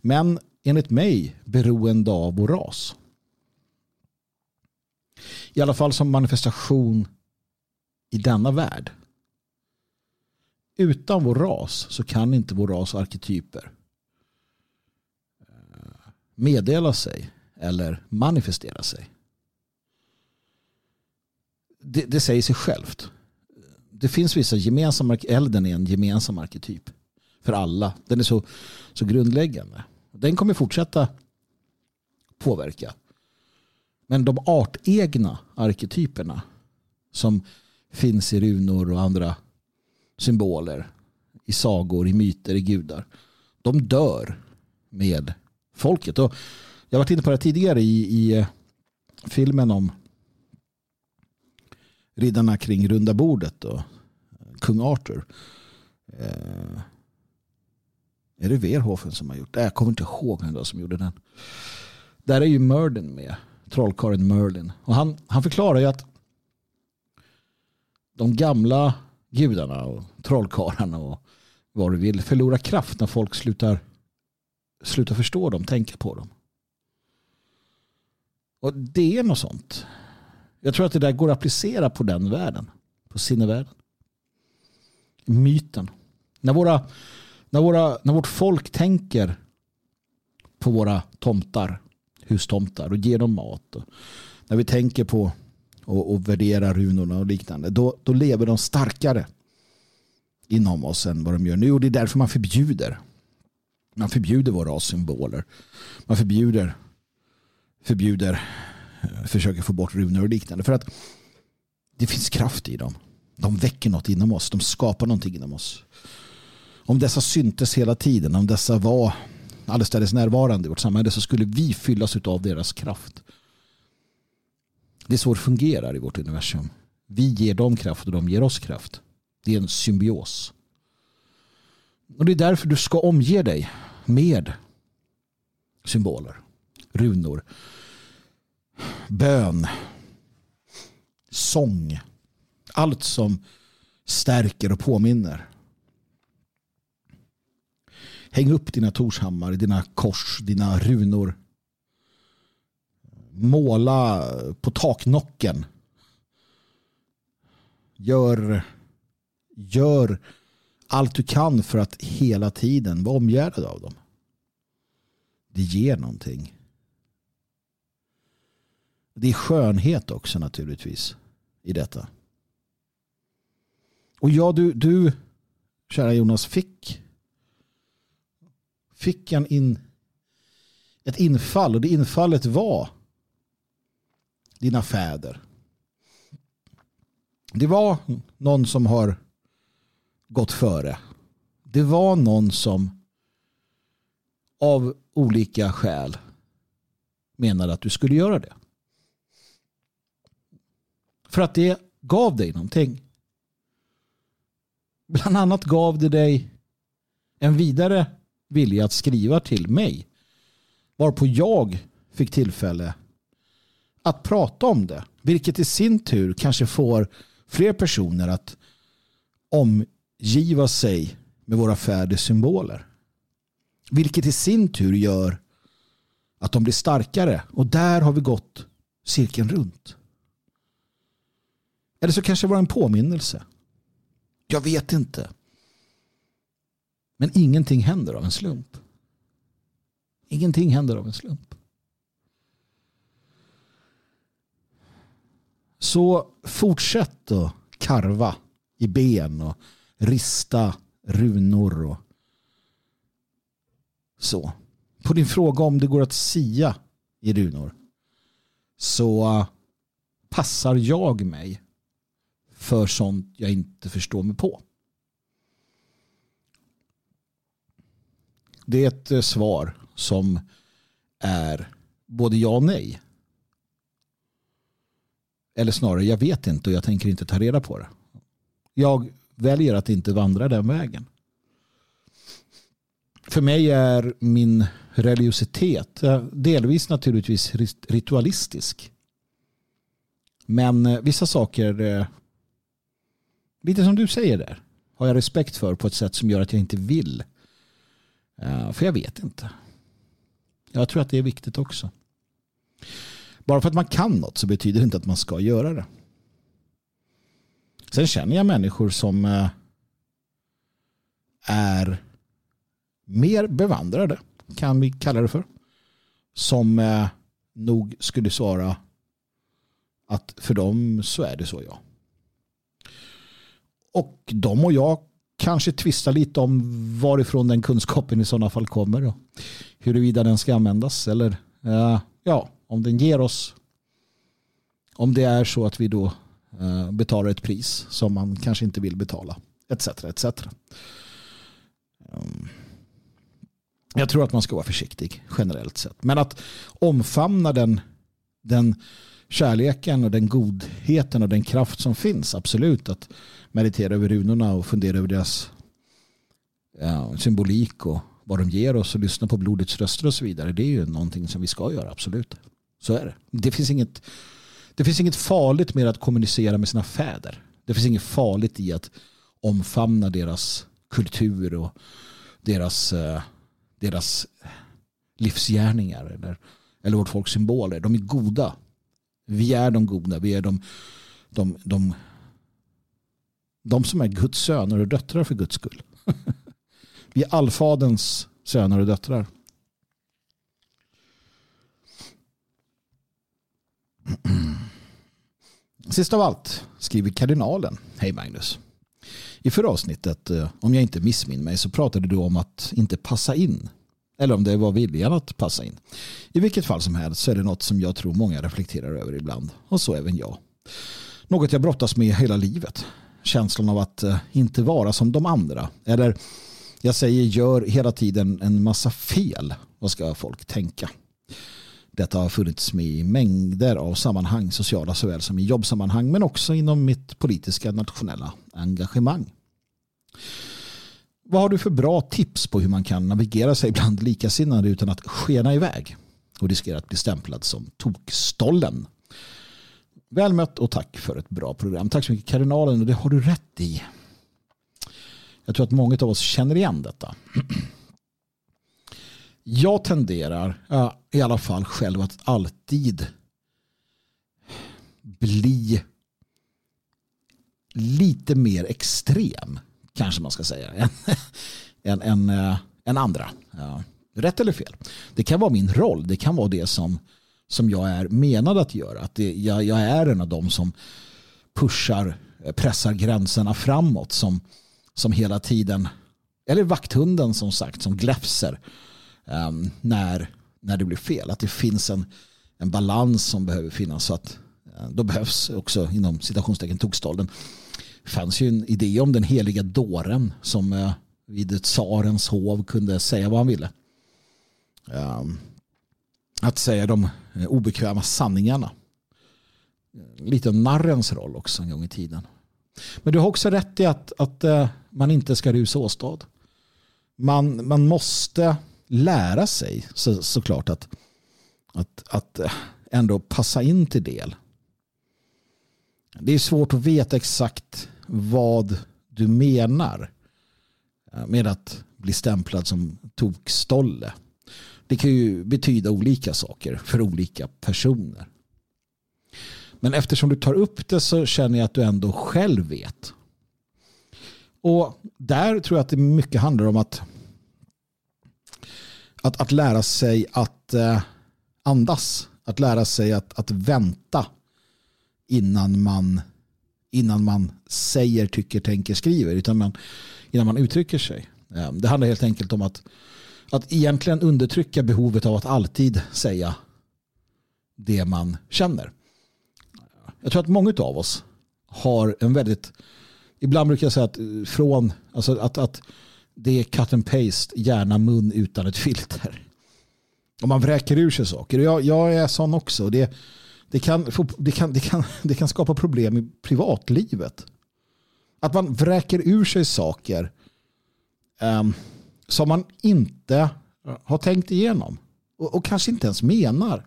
Men enligt mig beroende av vår ras. I alla fall som manifestation i denna värld. Utan vår ras så kan inte vår ras och arketyper meddela sig eller manifestera sig. Det, det säger sig självt. Det finns vissa gemensamma, elden är en gemensam arketyp för alla. Den är så, så grundläggande. Den kommer fortsätta påverka. Men de artegna arketyperna som finns i runor och andra symboler, i sagor, i myter, i gudar, de dör med folket. Och jag har varit inne på det tidigare i, i eh, filmen om riddarna kring runda bordet och eh, kung Arthur. Eh, är det Verhoeven som har gjort det? Jag kommer inte ihåg vem som gjorde den. Där är ju Merlin med trollkarlen Merlin. Och han, han förklarar ju att de gamla gudarna och trollkarlarna och vad du vill förlorar kraft när folk slutar, Sluta förstå dem, tänka på dem. Och det är något sånt. Jag tror att det där går att applicera på den världen. På sinnevärlden. Myten. När, våra, när, våra, när vårt folk tänker på våra tomtar hustomtar och ger dem mat. Och när vi tänker på och, och värderar runorna och liknande då, då lever de starkare inom oss än vad de gör nu och det är därför man förbjuder man förbjuder våra rassymboler man förbjuder förbjuder eh, försöker få bort runor och liknande för att det finns kraft i dem de väcker något inom oss de skapar någonting inom oss om dessa syntes hela tiden om dessa var allestädes närvarande i vårt samhälle så skulle vi fyllas av deras kraft. Det är så det fungerar i vårt universum. Vi ger dem kraft och de ger oss kraft. Det är en symbios. Och det är därför du ska omge dig med symboler, runor, bön, sång. Allt som stärker och påminner. Häng upp dina torshammar, dina kors, dina runor. Måla på taknocken. Gör, gör allt du kan för att hela tiden vara omgärdad av dem. Det ger någonting. Det är skönhet också naturligtvis i detta. Och ja, du, du kära Jonas, fick fick en in, ett infall och det infallet var dina fäder. Det var någon som har gått före. Det var någon som av olika skäl menade att du skulle göra det. För att det gav dig någonting. Bland annat gav det dig en vidare vilja att skriva till mig. Varpå jag fick tillfälle att prata om det. Vilket i sin tur kanske får fler personer att om omgiva sig med våra fäders symboler. Vilket i sin tur gör att de blir starkare. Och där har vi gått cirkeln runt. Eller så kanske det var en påminnelse. Jag vet inte. Men ingenting händer av en slump. Ingenting händer av en slump. Så fortsätt att karva i ben och rista runor och så. På din fråga om det går att sia i runor så uh, passar jag mig för sånt jag inte förstår mig på. Det är ett uh, svar som är både ja och nej. Eller snarare, jag vet inte och jag tänker inte ta reda på det. Jag väljer att inte vandra den vägen. För mig är min religiositet eh, delvis naturligtvis ritualistisk. Men eh, vissa saker, eh, lite som du säger där, har jag respekt för på ett sätt som gör att jag inte vill. För jag vet inte. Jag tror att det är viktigt också. Bara för att man kan något så betyder det inte att man ska göra det. Sen känner jag människor som eh, är mer bevandrade, kan vi kalla det för. Som eh, nog skulle svara att för dem så är det så ja. Och de och jag kanske tvistar lite om varifrån den kunskapen i sådana fall kommer. Och huruvida den ska användas eller eh, ja, om den ger oss om det är så att vi då Eh, betalar ett pris som man kanske inte vill betala etc. etc. Ehm, jag tror att man ska vara försiktig generellt sett. Men att omfamna den, den kärleken och den godheten och den kraft som finns, absolut. Att meditera över runorna och fundera över deras ja, symbolik och vad de ger oss och lyssna på blodets röster och så vidare. Det är ju någonting som vi ska göra, absolut. Så är det. Det finns inget, det finns inget farligt med att kommunicera med sina fäder. Det finns inget farligt i att omfamna deras kultur och deras, eh, deras livsgärningar eller, eller vårt folks symboler. De är goda. Vi är de goda. Vi är de, de, de, de som är Guds söner och döttrar för Guds skull. [LAUGHS] Vi är allfaderns söner och döttrar. [CLEARS THROAT] Sist av allt skriver kardinalen. Hej Magnus. I förra avsnittet, eh, om jag inte missminner mig, så pratade du om att inte passa in. Eller om det var viljan att passa in. I vilket fall som helst så är det något som jag tror många reflekterar över ibland. Och så även jag. Något jag brottas med hela livet. Känslan av att eh, inte vara som de andra. Eller jag säger gör hela tiden en massa fel. Vad ska folk tänka? Detta har funnits med i mängder av sammanhang, sociala såväl som i jobbsammanhang, men också inom mitt politiska nationella engagemang. Vad har du för bra tips på hur man kan navigera sig bland likasinnade utan att skena iväg och riskera att bli stämplad som tokstollen? Väl mött och tack för ett bra program. Tack så mycket kardinalen och det har du rätt i. Jag tror att många av oss känner igen detta. Jag tenderar i alla fall själv att alltid bli lite mer extrem kanske man ska säga [LAUGHS] än, än, än, äh, än andra. Ja. Rätt eller fel. Det kan vara min roll. Det kan vara det som, som jag är menad att göra. Att det, jag, jag är en av dem som pushar, eh, pressar gränserna framåt. Som, som hela tiden, eller vakthunden som sagt, som gläfser Ehm, när, när det blir fel. Att det finns en, en balans som behöver finnas. Så att, eh, då behövs också inom citationstecken tokstolden. Det fanns ju en idé om den heliga dåren som eh, vid tsarens hov kunde säga vad han ville. Ehm, att säga de eh, obekväma sanningarna. Lite narrens roll också en gång i tiden. Men du har också rätt i att, att man inte ska rusa åstad. Man, man måste lära sig så, såklart att, att, att eh, ändå passa in till del. Det är svårt att veta exakt vad du menar eh, med att bli stämplad som tokstolle. Det kan ju betyda olika saker för olika personer. Men eftersom du tar upp det så känner jag att du ändå själv vet. Och där tror jag att det mycket handlar om att att, att lära sig att eh, andas. Att lära sig att, att vänta innan man, innan man säger, tycker, tänker, skriver. Utan man, innan man uttrycker sig. Ehm, det handlar helt enkelt om att, att egentligen undertrycka behovet av att alltid säga det man känner. Jag tror att många av oss har en väldigt, ibland brukar jag säga att eh, från, alltså att, att det är cut and paste, gärna mun utan ett filter. Och man vräker ur sig saker. Jag, jag är sån också. Det, det, kan, det, kan, det, kan, det kan skapa problem i privatlivet. Att man vräker ur sig saker ehm, som man inte har tänkt igenom. Och, och kanske inte ens menar.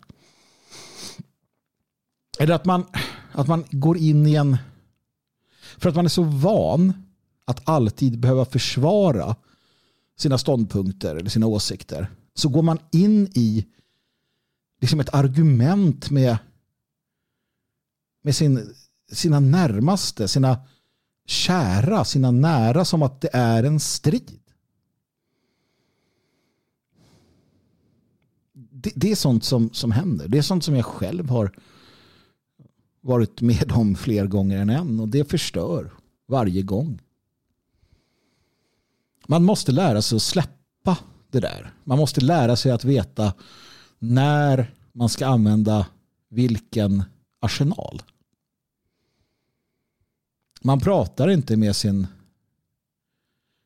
Eller att man, att man går in i en... För att man är så van att alltid behöva försvara sina ståndpunkter eller sina åsikter så går man in i liksom ett argument med, med sin, sina närmaste, sina kära, sina nära som att det är en strid. Det, det är sånt som, som händer. Det är sånt som jag själv har varit med om fler gånger än en och det förstör varje gång. Man måste lära sig att släppa det där. Man måste lära sig att veta när man ska använda vilken arsenal. Man pratar inte med sin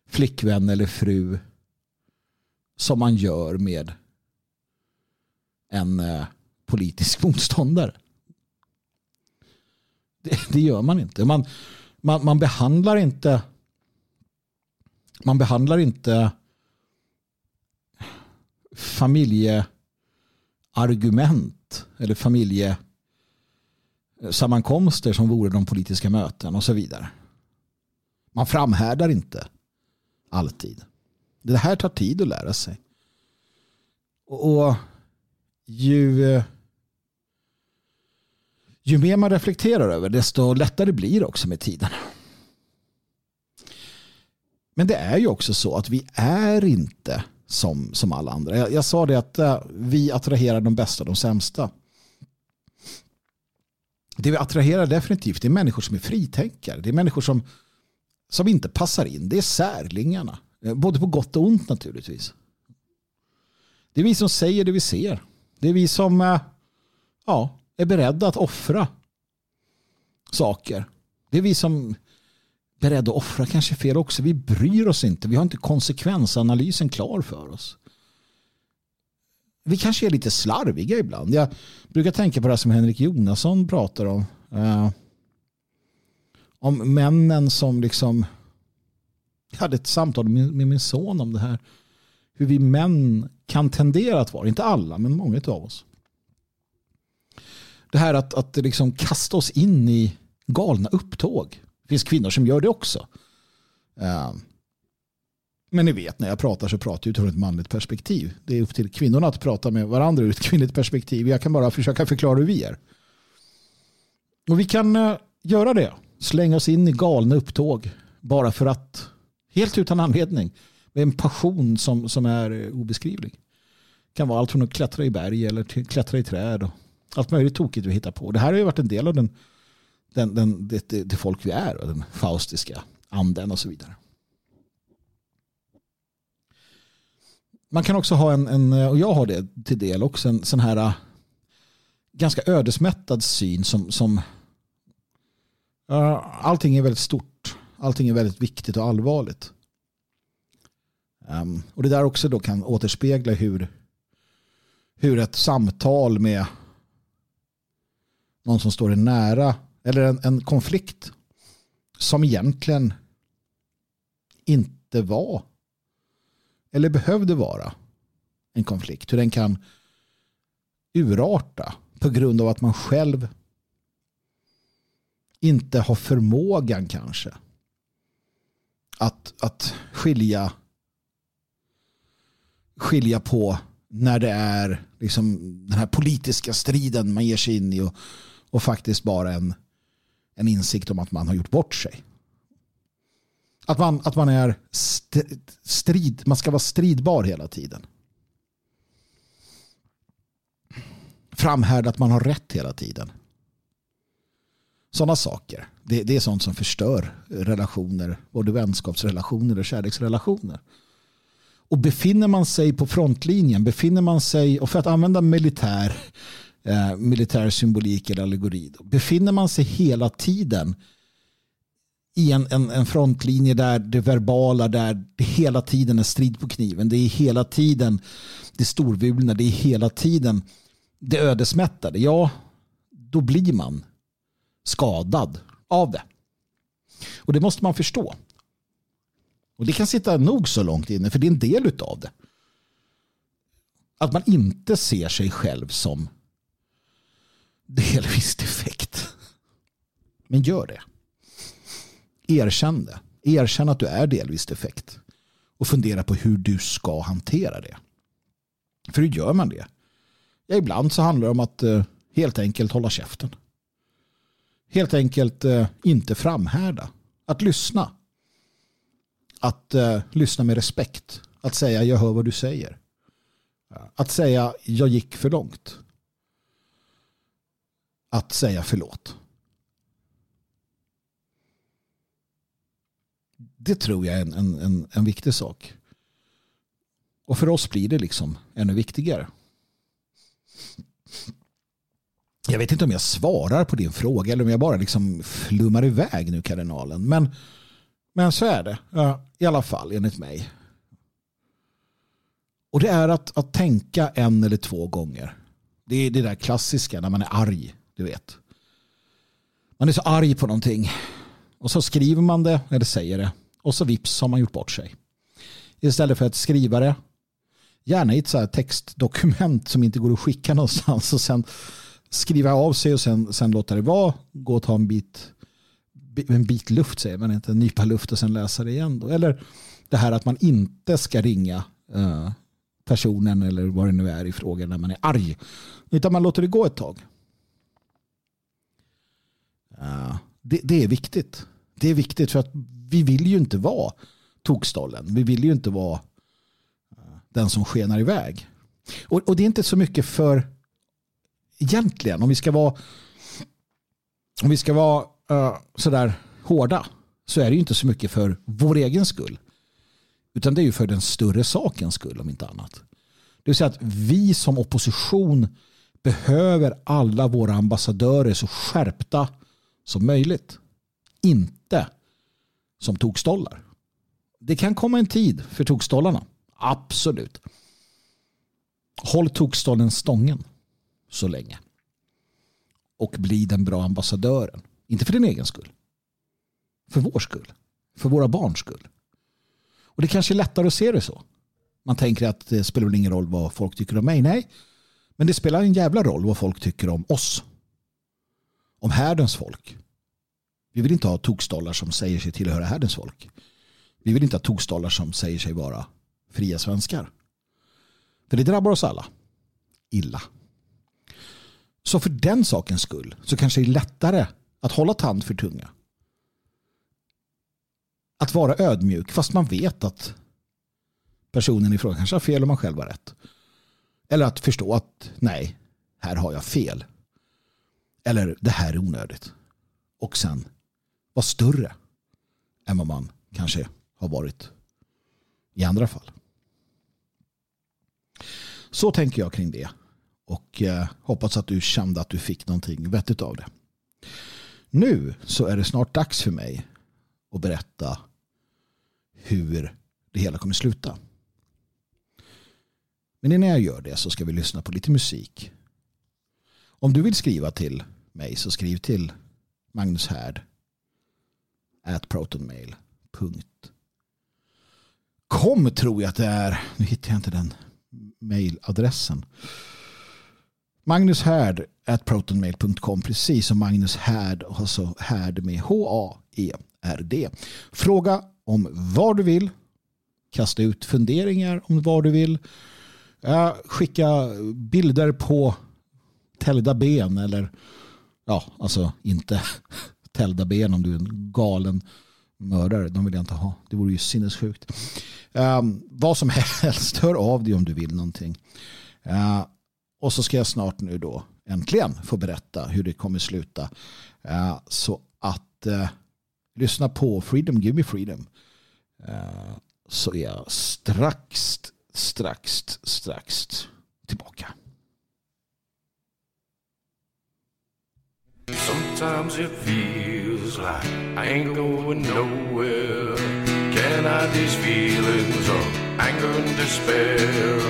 flickvän eller fru som man gör med en eh, politisk [LAUGHS] motståndare. Det, det gör man inte. Man, man, man behandlar inte man behandlar inte familjeargument eller familjesammankomster som vore de politiska möten och så vidare. Man framhärdar inte alltid. Det här tar tid att lära sig. Och, ju, ju mer man reflekterar över desto lättare blir det också med tiden. Men det är ju också så att vi är inte som, som alla andra. Jag, jag sa det att äh, vi attraherar de bästa och de sämsta. Det vi attraherar definitivt det är människor som är fritänkare. Det är människor som, som inte passar in. Det är särlingarna. Eh, både på gott och ont naturligtvis. Det är vi som säger det vi ser. Det är vi som äh, ja, är beredda att offra saker. Det är vi som beredda att offra kanske fel också. Vi bryr oss inte. Vi har inte konsekvensanalysen klar för oss. Vi kanske är lite slarviga ibland. Jag brukar tänka på det som Henrik Jonasson pratar om. Eh, om männen som liksom jag hade ett samtal med, med min son om det här. Hur vi män kan tendera att vara, inte alla men många av oss. Det här att, att liksom kasta oss in i galna upptåg. Det finns kvinnor som gör det också. Ehm, men ni vet, när jag pratar så pratar jag utifrån ett manligt perspektiv. Det är upp till kvinnorna att prata med varandra ur ett kvinnligt perspektiv. Jag kan bara försöka förklara hur vi är. Och vi kan eh, göra det. Slänga oss in i galna upptåg. Bara för att, helt utan anledning. Med en passion som, som är eh, obeskrivlig. Det kan vara allt från att klättra i berg eller till klättra i träd. Och allt möjligt tokigt vi hittar på. Det här har ju varit en del av den, den, den, det, det, det folk vi är. Och den faustiska anden och så vidare. man kan också ha en, en, och jag har det till del också, en sån här äh, ganska ödesmättad syn som, som uh, allting är väldigt stort. Allting är väldigt viktigt och allvarligt. Um, och det där också då kan återspegla hur, hur ett samtal med någon som står en nära eller en, en konflikt som egentligen inte var eller behövde vara en konflikt. Hur den kan urarta på grund av att man själv inte har förmågan kanske att, att skilja skilja på när det är liksom den här politiska striden man ger sig in i och, och faktiskt bara en, en insikt om att man har gjort bort sig. Att man, att man är strid, man ska vara stridbar hela tiden. Framhärda att man har rätt hela tiden. Sådana saker. Det, det är sånt som förstör relationer, både vänskapsrelationer och kärleksrelationer. Och befinner man sig på frontlinjen, befinner man sig, och för att använda militär, eh, militär symbolik eller allegori, då, befinner man sig hela tiden i en, en, en frontlinje där det verbala, där det hela tiden är strid på kniven. Det är hela tiden det storvulna, det är hela tiden det ödesmättade. Ja, då blir man skadad av det. Och det måste man förstå. Och det kan sitta nog så långt inne, för det är en del av det. Att man inte ser sig själv som delvis defekt. Men gör det. Erkänn det. Erkänn att du är delvis defekt. Och fundera på hur du ska hantera det. För hur gör man det? Ja, ibland så handlar det om att eh, helt enkelt hålla käften. Helt enkelt eh, inte framhärda. Att lyssna. Att eh, lyssna med respekt. Att säga jag hör vad du säger. Att säga jag gick för långt. Att säga förlåt. Det tror jag är en, en, en, en viktig sak. Och för oss blir det liksom ännu viktigare. Jag vet inte om jag svarar på din fråga eller om jag bara liksom flummar iväg nu kardinalen. Men, men så är det. Ja, I alla fall enligt mig. Och det är att, att tänka en eller två gånger. Det är det där klassiska när man är arg. Du vet. Man är så arg på någonting. Och så skriver man det eller säger det. Och så vips har man gjort bort sig. Istället för att skriva det. Gärna i ett så här textdokument som inte går att skicka [LAUGHS] någonstans. Och sen skriva av sig och sen, sen låta det vara. Gå och ta en bit, en bit luft säger man inte. En nypa luft och sen läsa det igen. Då. Eller det här att man inte ska ringa eh, personen eller vad det nu är i frågan när man är arg. Utan man låter det gå ett tag. Det, det är viktigt. Det är viktigt för att vi vill ju inte vara tokstollen. Vi vill ju inte vara eh, den som skenar iväg. Och, och det är inte så mycket för egentligen om vi ska vara om vi ska vara uh, sådär hårda så är det ju inte så mycket för vår egen skull. Utan det är ju för den större sakens skull om inte annat. Det vill säga att vi som opposition behöver alla våra ambassadörer så skärpta som möjligt. Inte som tokstollar. Det kan komma en tid för tokstollarna. Absolut. Håll tokstollen stången så länge. Och bli den bra ambassadören. Inte för din egen skull. För vår skull. För våra barns skull. Och det kanske är lättare att se det så. Man tänker att det spelar väl ingen roll vad folk tycker om mig. Nej, men det spelar en jävla roll vad folk tycker om oss. Om härdens folk. Vi vill inte ha tokstollar som säger sig tillhöra härdens folk. Vi vill inte ha tokstollar som säger sig vara fria svenskar. För det drabbar oss alla. Illa. Så för den sakens skull så kanske det är lättare att hålla tand för tunga. Att vara ödmjuk fast man vet att personen i fråga kanske har fel och man själv har rätt. Eller att förstå att nej, här har jag fel. Eller det här är onödigt. Och sen vara större än vad man kanske har varit i andra fall. Så tänker jag kring det. Och eh, hoppas att du kände att du fick någonting vettigt av det. Nu så är det snart dags för mig att berätta hur det hela kommer sluta. Men innan jag gör det så ska vi lyssna på lite musik. Om du vill skriva till mig så skriv till Magnus Härd at protonmail.com tror jag att det är. Nu hittar jag inte den mailadressen. Magnus Härd at protonmail.com precis som Magnus Härd alltså Härd med H-A-E-R-D. Fråga om vad du vill. Kasta ut funderingar om vad du vill. Eh, skicka bilder på täljda ben eller ja, alltså inte [LAUGHS] täljda ben om du är en galen mördare. De vill jag inte ha. Det vore ju sinnessjukt. Um, vad som [LAUGHS] helst, hör av dig om du vill någonting. Uh, och så ska jag snart nu då äntligen få berätta hur det kommer sluta. Uh, så att uh, lyssna på Freedom, Give Me Freedom. Uh, så är jag strax, strax, strax tillbaka. Sometimes it feels like I ain't going nowhere. Can I these feelings of anger and despair.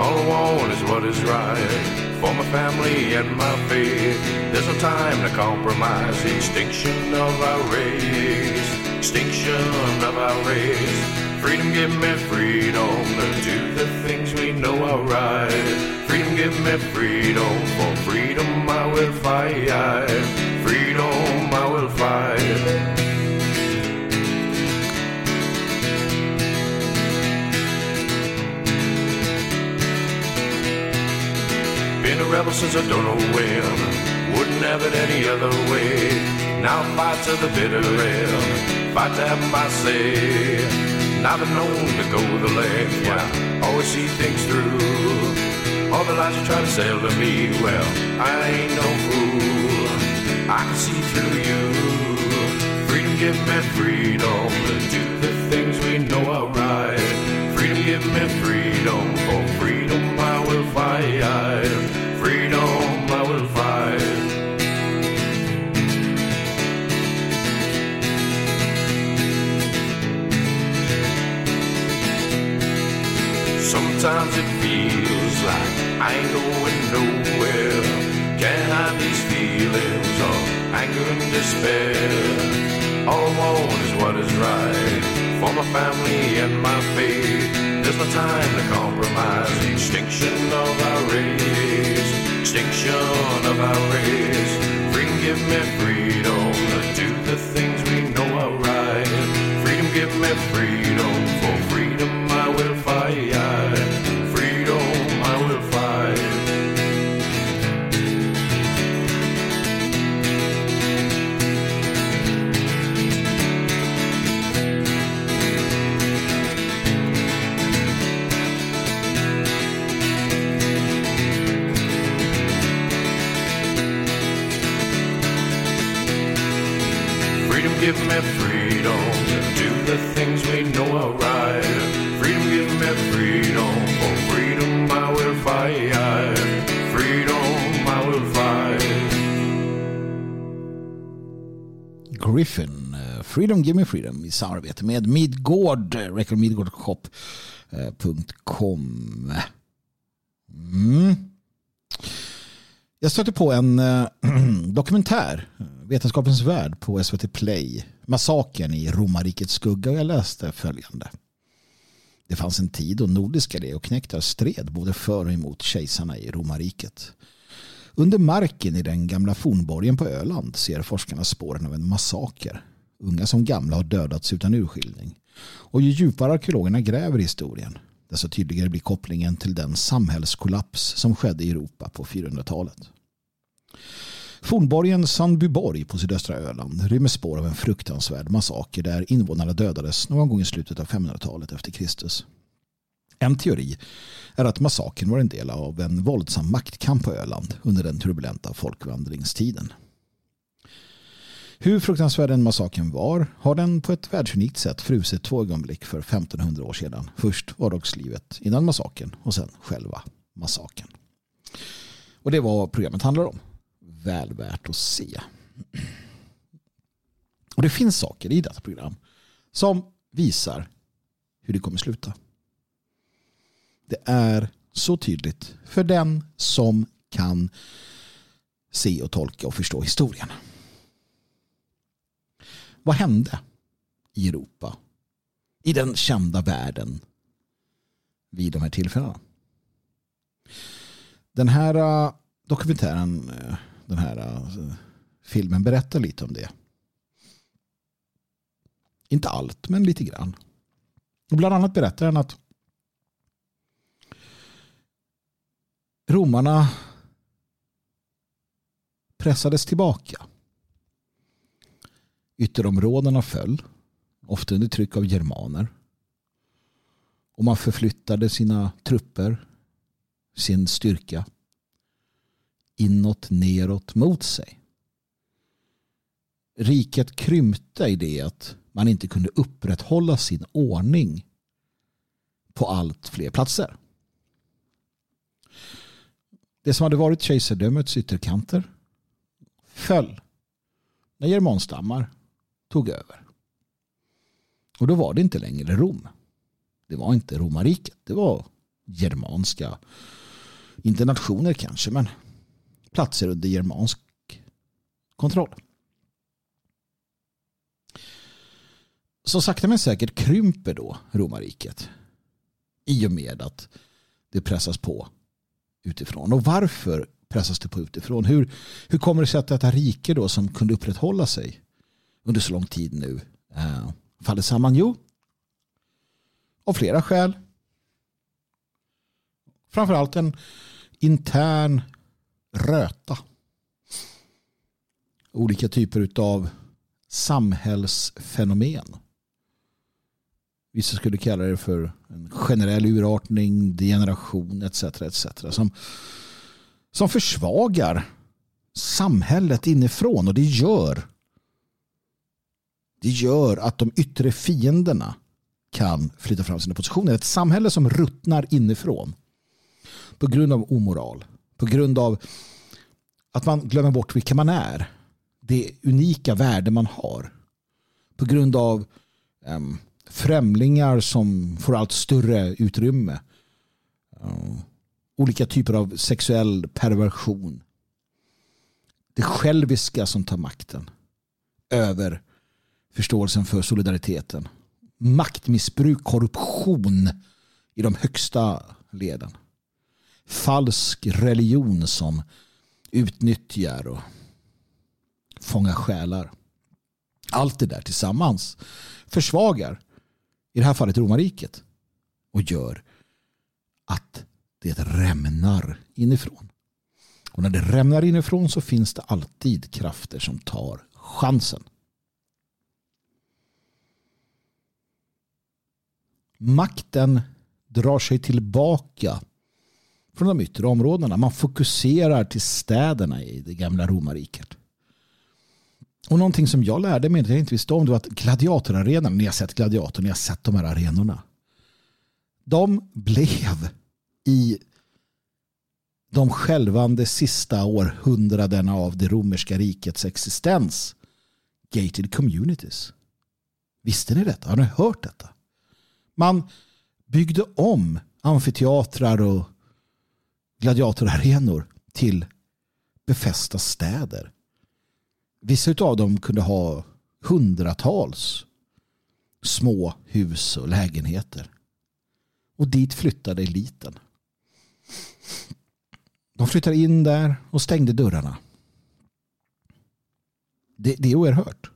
All I want is what is right for my family and my faith. There's no time to compromise. Extinction of our race. Extinction of our race. Freedom, give me freedom to do the things we know are right. Freedom, give me freedom. For freedom, I will fight. Freedom, I will fight. Been a rebel since I don't know when. Wouldn't have it any other way. Now fight to the bitter end. Fight to have my say. Now been known to go the length. Yeah, always see things through. All the lies you try to sell to me, well, I ain't no fool. I can see through you. Freedom, give me freedom to do the things we know are right. Freedom, give me freedom. For freedom, I will fight. Freedom, I will fight. Sometimes it feels like I ain't going nowhere. Can't hide these feelings of anger and despair. All I want is what is right for my family and my faith. There's no time to compromise. Extinction of our race. Extinction of our race. Freedom, give me freedom to do the things we know are right. Freedom, give me freedom. For freedom, I will fight. Griffin, eh, Freedom Give Me Freedom i samarbete med Midgård, eh, recordmidgårdshop.com. Eh, mm. Jag stötte på en [CLEARS THROAT] dokumentär, Vetenskapens värld på SVT Play, Massakern i romarrikets skugga och jag läste följande. Det fanns en tid då nordiska leoknektar stred både för och emot kejsarna i romarriket. Under marken i den gamla fornborgen på Öland ser forskarna spåren av en massaker. Unga som gamla har dödats utan urskiljning. Och ju djupare arkeologerna gräver i historien desto tydligare blir kopplingen till den samhällskollaps som skedde i Europa på 400-talet. Fornborgen Sandbyborg på sydöstra Öland rymmer spår av en fruktansvärd massaker där invånarna dödades någon gång i slutet av 500-talet efter Kristus. En teori är att massakern var en del av en våldsam maktkamp på Öland under den turbulenta folkvandringstiden. Hur fruktansvärd den massakern var har den på ett världsunikt sätt frusit två ögonblick för 1500 år sedan. Först vardagslivet innan massakern och sen själva massakern. Och det var vad programmet handlar om. Väl värt att se. Och det finns saker i detta program som visar hur det kommer sluta. Det är så tydligt för den som kan se och tolka och förstå historien. Vad hände i Europa, i den kända världen vid de här tillfällena? Den här äh, dokumentären, äh, den här äh, filmen berättar lite om det. Inte allt, men lite grann. Och bland annat berättar den att romarna pressades tillbaka. Ytterområdena föll, ofta under tryck av germaner. Och man förflyttade sina trupper, sin styrka, inåt, neråt, mot sig. Riket krympte i det att man inte kunde upprätthålla sin ordning på allt fler platser. Det som hade varit kejsardömets ytterkanter föll när germanstammar tog över. Och då var det inte längre Rom. Det var inte romarriket. Det var germanska, inte nationer kanske, men platser under germansk kontroll. Så sakta men säkert krymper då romarriket i och med att det pressas på utifrån. Och varför pressas det på utifrån? Hur, hur kommer det sig att detta rike då som kunde upprätthålla sig under så lång tid nu eh, faller samman? Jo, av flera skäl. Framförallt en intern röta. Olika typer av samhällsfenomen. Vissa skulle kalla det för en generell urartning, degeneration etc. etc. Som, som försvagar samhället inifrån och det gör det gör att de yttre fienderna kan flytta fram sina positioner. Ett samhälle som ruttnar inifrån på grund av omoral, på grund av att man glömmer bort vilka man är, det unika värde man har, på grund av um, främlingar som får allt större utrymme. Eh, olika typer av sexuell perversion. Det själviska som tar makten över förståelsen för solidariteten. Maktmissbruk, korruption i de högsta leden. Falsk religion som utnyttjar och fångar själar. Allt det där tillsammans försvagar i det här fallet romarriket och gör att det rämnar inifrån. Och när det rämnar inifrån så finns det alltid krafter som tar chansen. Makten drar sig tillbaka från de yttre områdena. Man fokuserar till städerna i det gamla romarriket. Och någonting som jag lärde mig, det jag inte visste om, det var att gladiatorarenorna, ni har sett gladiator, ni har sett de här arenorna. De blev i de självande sista århundradena av det romerska rikets existens gated communities. Visste ni detta? Har ni hört detta? Man byggde om amfiteatrar och gladiatorarenor till befästa städer Vissa av dem kunde ha hundratals små hus och lägenheter. Och dit flyttade eliten. De flyttade in där och stängde dörrarna. Det, det är oerhört.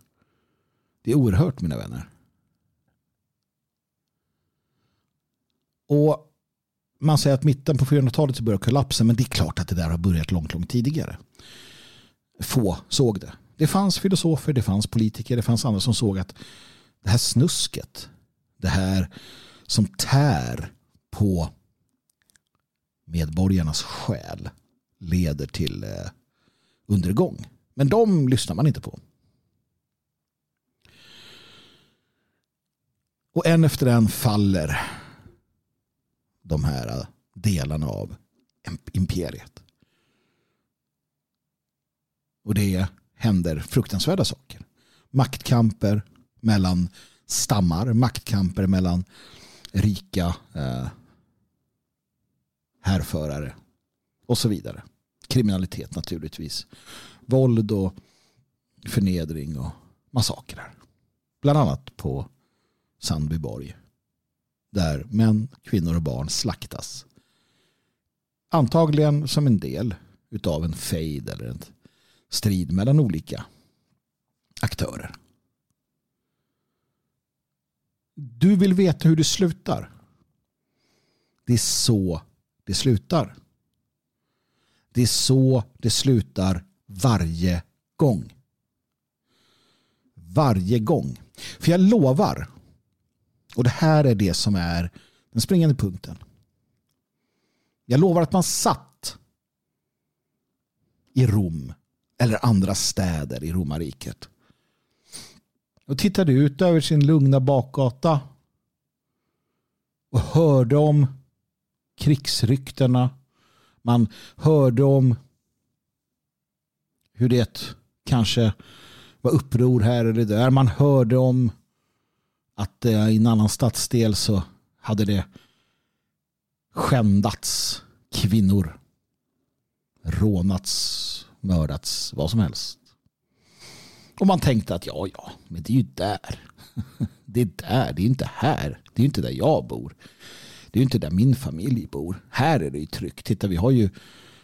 Det är oerhört mina vänner. Och man säger att mitten på 400-talet så började kollapsen men det är klart att det där har börjat långt, långt tidigare. Få såg det. Det fanns filosofer, det fanns politiker, det fanns andra som såg att det här snusket, det här som tär på medborgarnas själ leder till eh, undergång. Men de lyssnar man inte på. Och en efter en faller de här eh, delarna av imperiet. Och det händer fruktansvärda saker. Maktkamper mellan stammar, maktkamper mellan rika eh, härförare och så vidare. Kriminalitet naturligtvis. Våld och förnedring och massakrer. Bland annat på Sandbyborg. Där män, kvinnor och barn slaktas. Antagligen som en del utav en fejd eller en strid mellan olika aktörer. Du vill veta hur det slutar. Det är så det slutar. Det är så det slutar varje gång. Varje gång. För jag lovar, och det här är det som är den springande punkten. Jag lovar att man satt i Rom eller andra städer i romarriket och tittade ut över sin lugna bakgata och hörde om krigsryktena. Man hörde om hur det kanske var uppror här eller där. Man hörde om att eh, i en annan stadsdel så hade det skändats kvinnor. Rånats, mördats, vad som helst. Och man tänkte att ja, ja, men det är ju där. [LAUGHS] Det är där, det är inte här. Det är inte där jag bor. Det är inte där min familj bor. Här är det ju tryggt. Titta, vi har ju,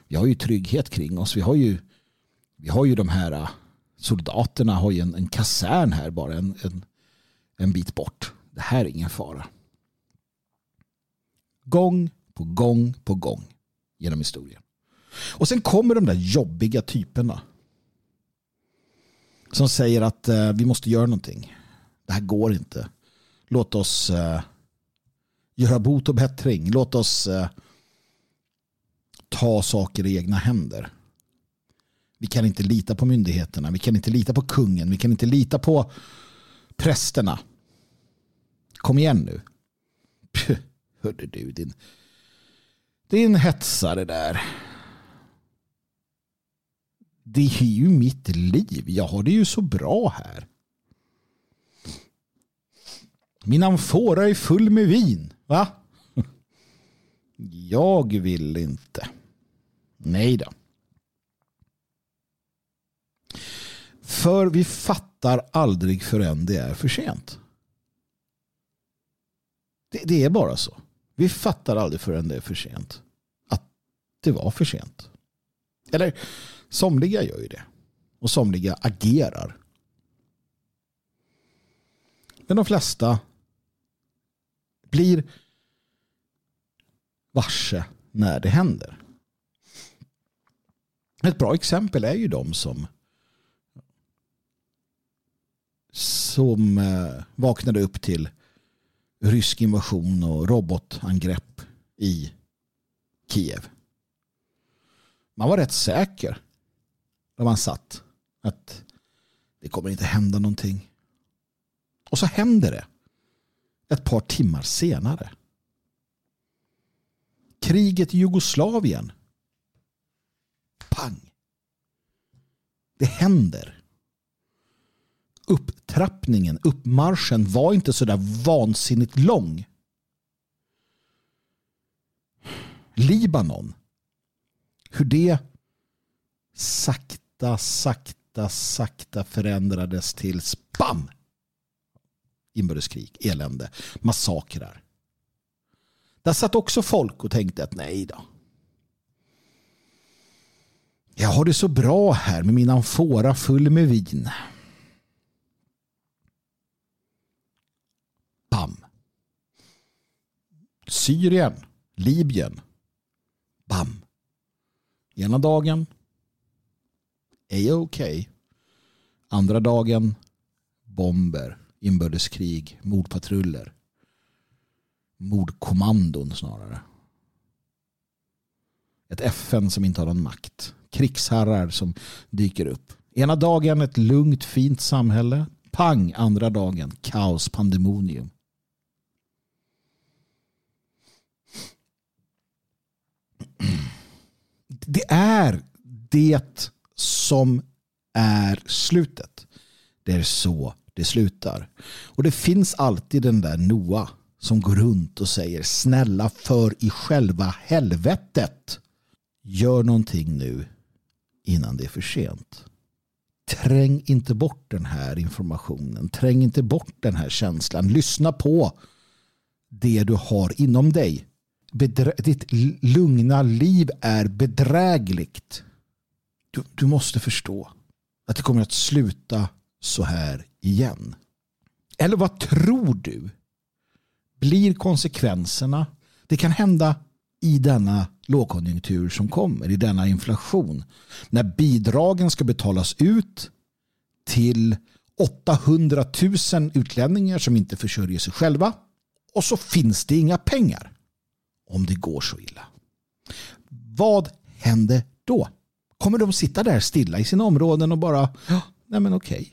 vi har ju trygghet kring oss. Vi har ju, vi har ju de här äh, soldaterna har ju en, en kasern här bara en, en, en bit bort. Det här är ingen fara. Gång på gång på gång genom historien. Och sen kommer de där jobbiga typerna som säger att eh, vi måste göra någonting. Det här går inte. Låt oss eh, göra bot och bättring. Låt oss eh, ta saker i egna händer. Vi kan inte lita på myndigheterna. Vi kan inte lita på kungen. Vi kan inte lita på prästerna. Kom igen nu. Puh, hörde du din, din hetsare där det är ju mitt liv. Jag har det ju så bra här. Min amfora är full med vin. Va? [LAUGHS] Jag vill inte. Nej då. För vi fattar aldrig förrän det är för sent. Det, det, är bara så. Vi fattar aldrig förrän det är för sent. Att det var för sent. Eller Somliga gör ju det. Och somliga agerar. Men de flesta blir varse när det händer. Ett bra exempel är ju de som som eh, vaknade upp till rysk invasion och robotangrepp i Kiev. Man var rätt säker där man satt. Att det kommer inte hända någonting. Och så händer det. Ett par timmar senare. Kriget i Jugoslavien. Pang. Det händer. Upptrappningen, uppmarschen var inte så där vansinnigt lång. Libanon. Hur det sakta sakta, sakta, sakta förändrades till spam. Inbördeskrig, elände, massakrar. Där satt också folk och tänkte att nej då. Jag har det så bra här med min amfora full med vin. Bam. Syrien, Libyen. Bam. Ena dagen okej. Okay. Andra dagen bomber, inbördeskrig, mordpatruller. Mordkommandon snarare. Ett FN som inte har någon makt. Krigsherrar som dyker upp. Ena dagen ett lugnt fint samhälle. Pang andra dagen kaos, pandemonium. det är det som är slutet. Det är så det slutar. Och det finns alltid den där noa som går runt och säger snälla för i själva helvetet. Gör någonting nu innan det är för sent. Träng inte bort den här informationen. Träng inte bort den här känslan. Lyssna på det du har inom dig. Bedrä ditt lugna liv är bedrägligt. Du, du måste förstå att det kommer att sluta så här igen. Eller vad tror du blir konsekvenserna? Det kan hända i denna lågkonjunktur som kommer, i denna inflation. När bidragen ska betalas ut till 800 000 utlänningar som inte försörjer sig själva och så finns det inga pengar om det går så illa. Vad händer då? Kommer de sitta där stilla i sina områden och bara, nej men okej,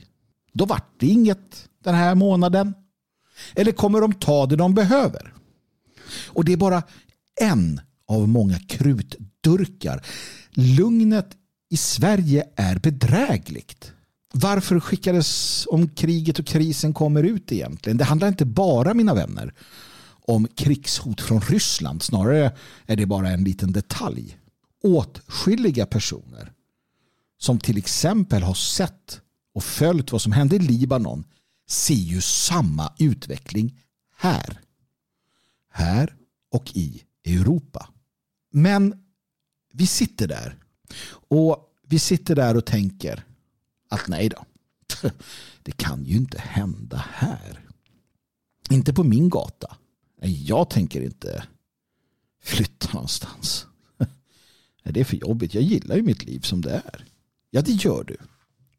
då vart det inget den här månaden. Eller kommer de ta det de behöver? Och det är bara en av många krutdurkar. Lugnet i Sverige är bedrägligt. Varför skickades om kriget och krisen kommer ut egentligen? Det handlar inte bara, mina vänner, om krigshot från Ryssland. Snarare är det bara en liten detalj. Åtskilliga personer som till exempel har sett och följt vad som hände i Libanon ser ju samma utveckling här. Här och i Europa. Men vi sitter där och vi sitter där och tänker att nej då, [LAUGHS] det kan ju inte hända här. Inte på min gata. Jag tänker inte flytta någonstans. Det är för jobbigt. Jag gillar ju mitt liv som det är. Ja, det gör du.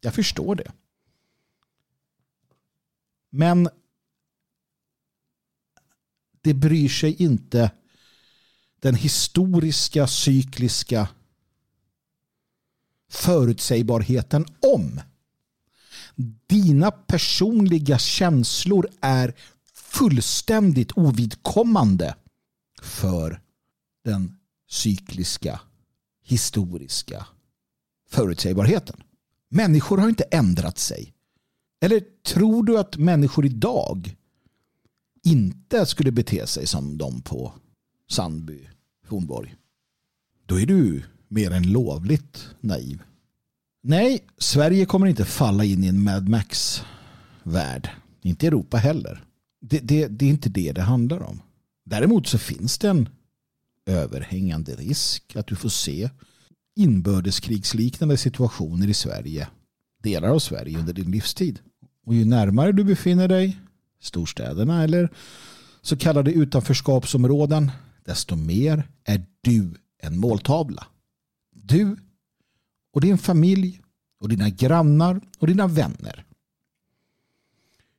Jag förstår det. Men det bryr sig inte den historiska cykliska förutsägbarheten om. Dina personliga känslor är fullständigt ovidkommande för den cykliska historiska förutsägbarheten. Människor har inte ändrat sig. Eller tror du att människor idag inte skulle bete sig som de på Sandby, Hornborg? Då är du mer än lovligt naiv. Nej, Sverige kommer inte falla in i en Mad Max-värld. Inte Europa heller. Det, det, det är inte det det handlar om. Däremot så finns det en överhängande risk att du får se inbördeskrigsliknande situationer i Sverige, delar av Sverige under din livstid. Och ju närmare du befinner dig, storstäderna eller så kallade utanförskapsområden, desto mer är du en måltavla. Du och din familj och dina grannar och dina vänner.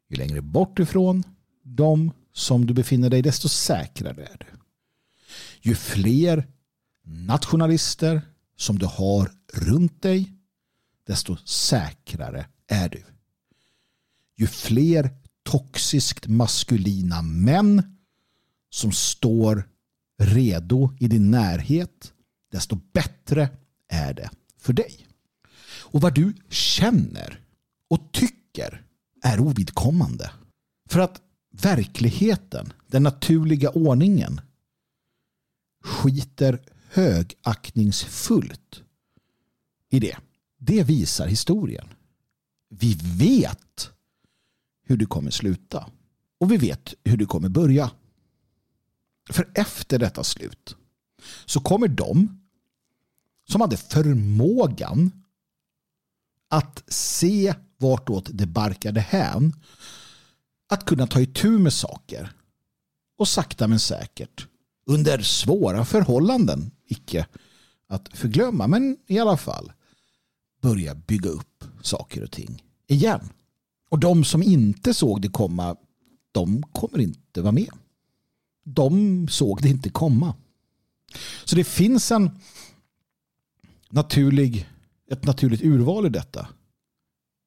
Ju längre bort ifrån dem som du befinner dig, desto säkrare är du. Ju fler nationalister som du har runt dig, desto säkrare är du. Ju fler toxiskt maskulina män som står redo i din närhet, desto bättre är det för dig. Och vad du känner och tycker är ovidkommande. För att verkligheten, den naturliga ordningen, skiter högaktningsfullt i det. Det visar historien. Vi vet hur det kommer sluta. Och vi vet hur det kommer börja. För efter detta slut så kommer de som hade förmågan att se vartåt det barkade hän att kunna ta itu med saker och sakta men säkert under svåra förhållanden icke att förglömma men i alla fall börja bygga upp saker och ting igen. Och de som inte såg det komma de kommer inte vara med. De såg det inte komma. Så det finns en naturlig, ett naturligt urval i detta.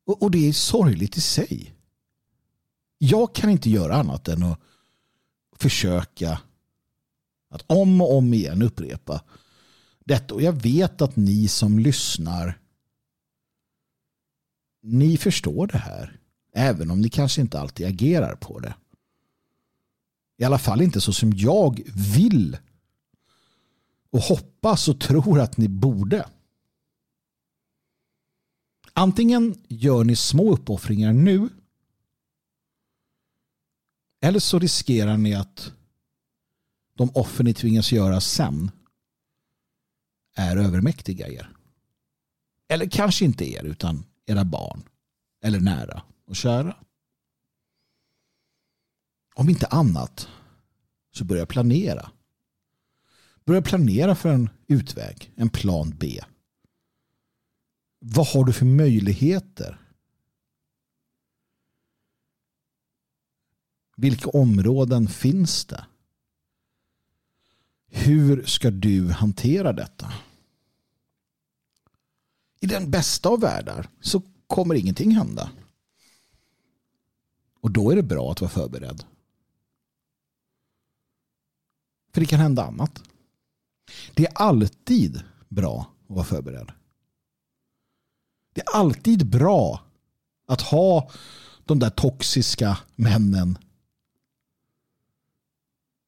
Och, och det är sorgligt i sig. Jag kan inte göra annat än att försöka att om och om igen upprepa detta och jag vet att ni som lyssnar ni förstår det här. Även om ni kanske inte alltid agerar på det. I alla fall inte så som jag vill och hoppas och tror att ni borde. Antingen gör ni små uppoffringar nu eller så riskerar ni att de offer ni tvingas göra sen är övermäktiga er. Eller kanske inte er utan era barn eller nära och kära. Om inte annat så börja planera. Börja planera för en utväg, en plan B. Vad har du för möjligheter? Vilka områden finns det? Hur ska du hantera detta? I den bästa av världar så kommer ingenting hända. Och då är det bra att vara förberedd. För det kan hända annat. Det är alltid bra att vara förberedd. Det är alltid bra att ha de där toxiska männen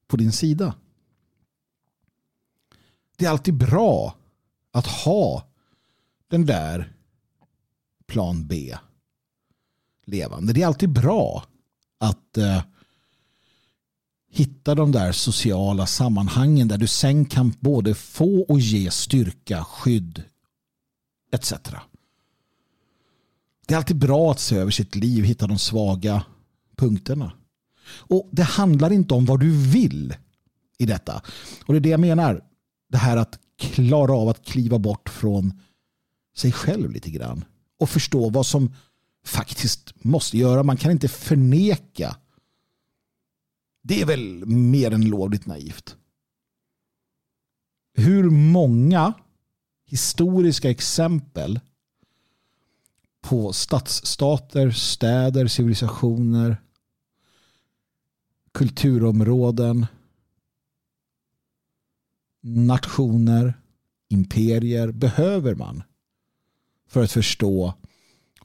på din sida. Det är alltid bra att ha den där plan B levande. Det är alltid bra att eh, hitta de där sociala sammanhangen där du sen kan både få och ge styrka, skydd etc. Det är alltid bra att se över sitt liv, hitta de svaga punkterna. Och det handlar inte om vad du vill i detta. Och det är det jag menar. Det här att klara av att kliva bort från sig själv lite grann. Och förstå vad som faktiskt måste göra. Man kan inte förneka. Det är väl mer än lovligt naivt. Hur många historiska exempel på stadsstater, städer, civilisationer, kulturområden, nationer, imperier behöver man för att förstå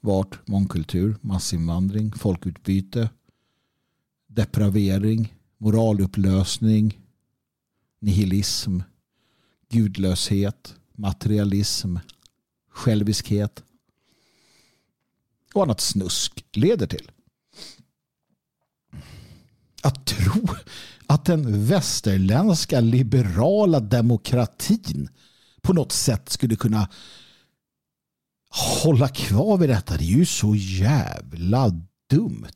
vart mångkultur, massinvandring, folkutbyte, depravering, moralupplösning, nihilism, gudlöshet, materialism, själviskhet och annat snusk leder till. Att tro att den västerländska liberala demokratin på något sätt skulle kunna hålla kvar vid detta. Det är ju så jävla dumt.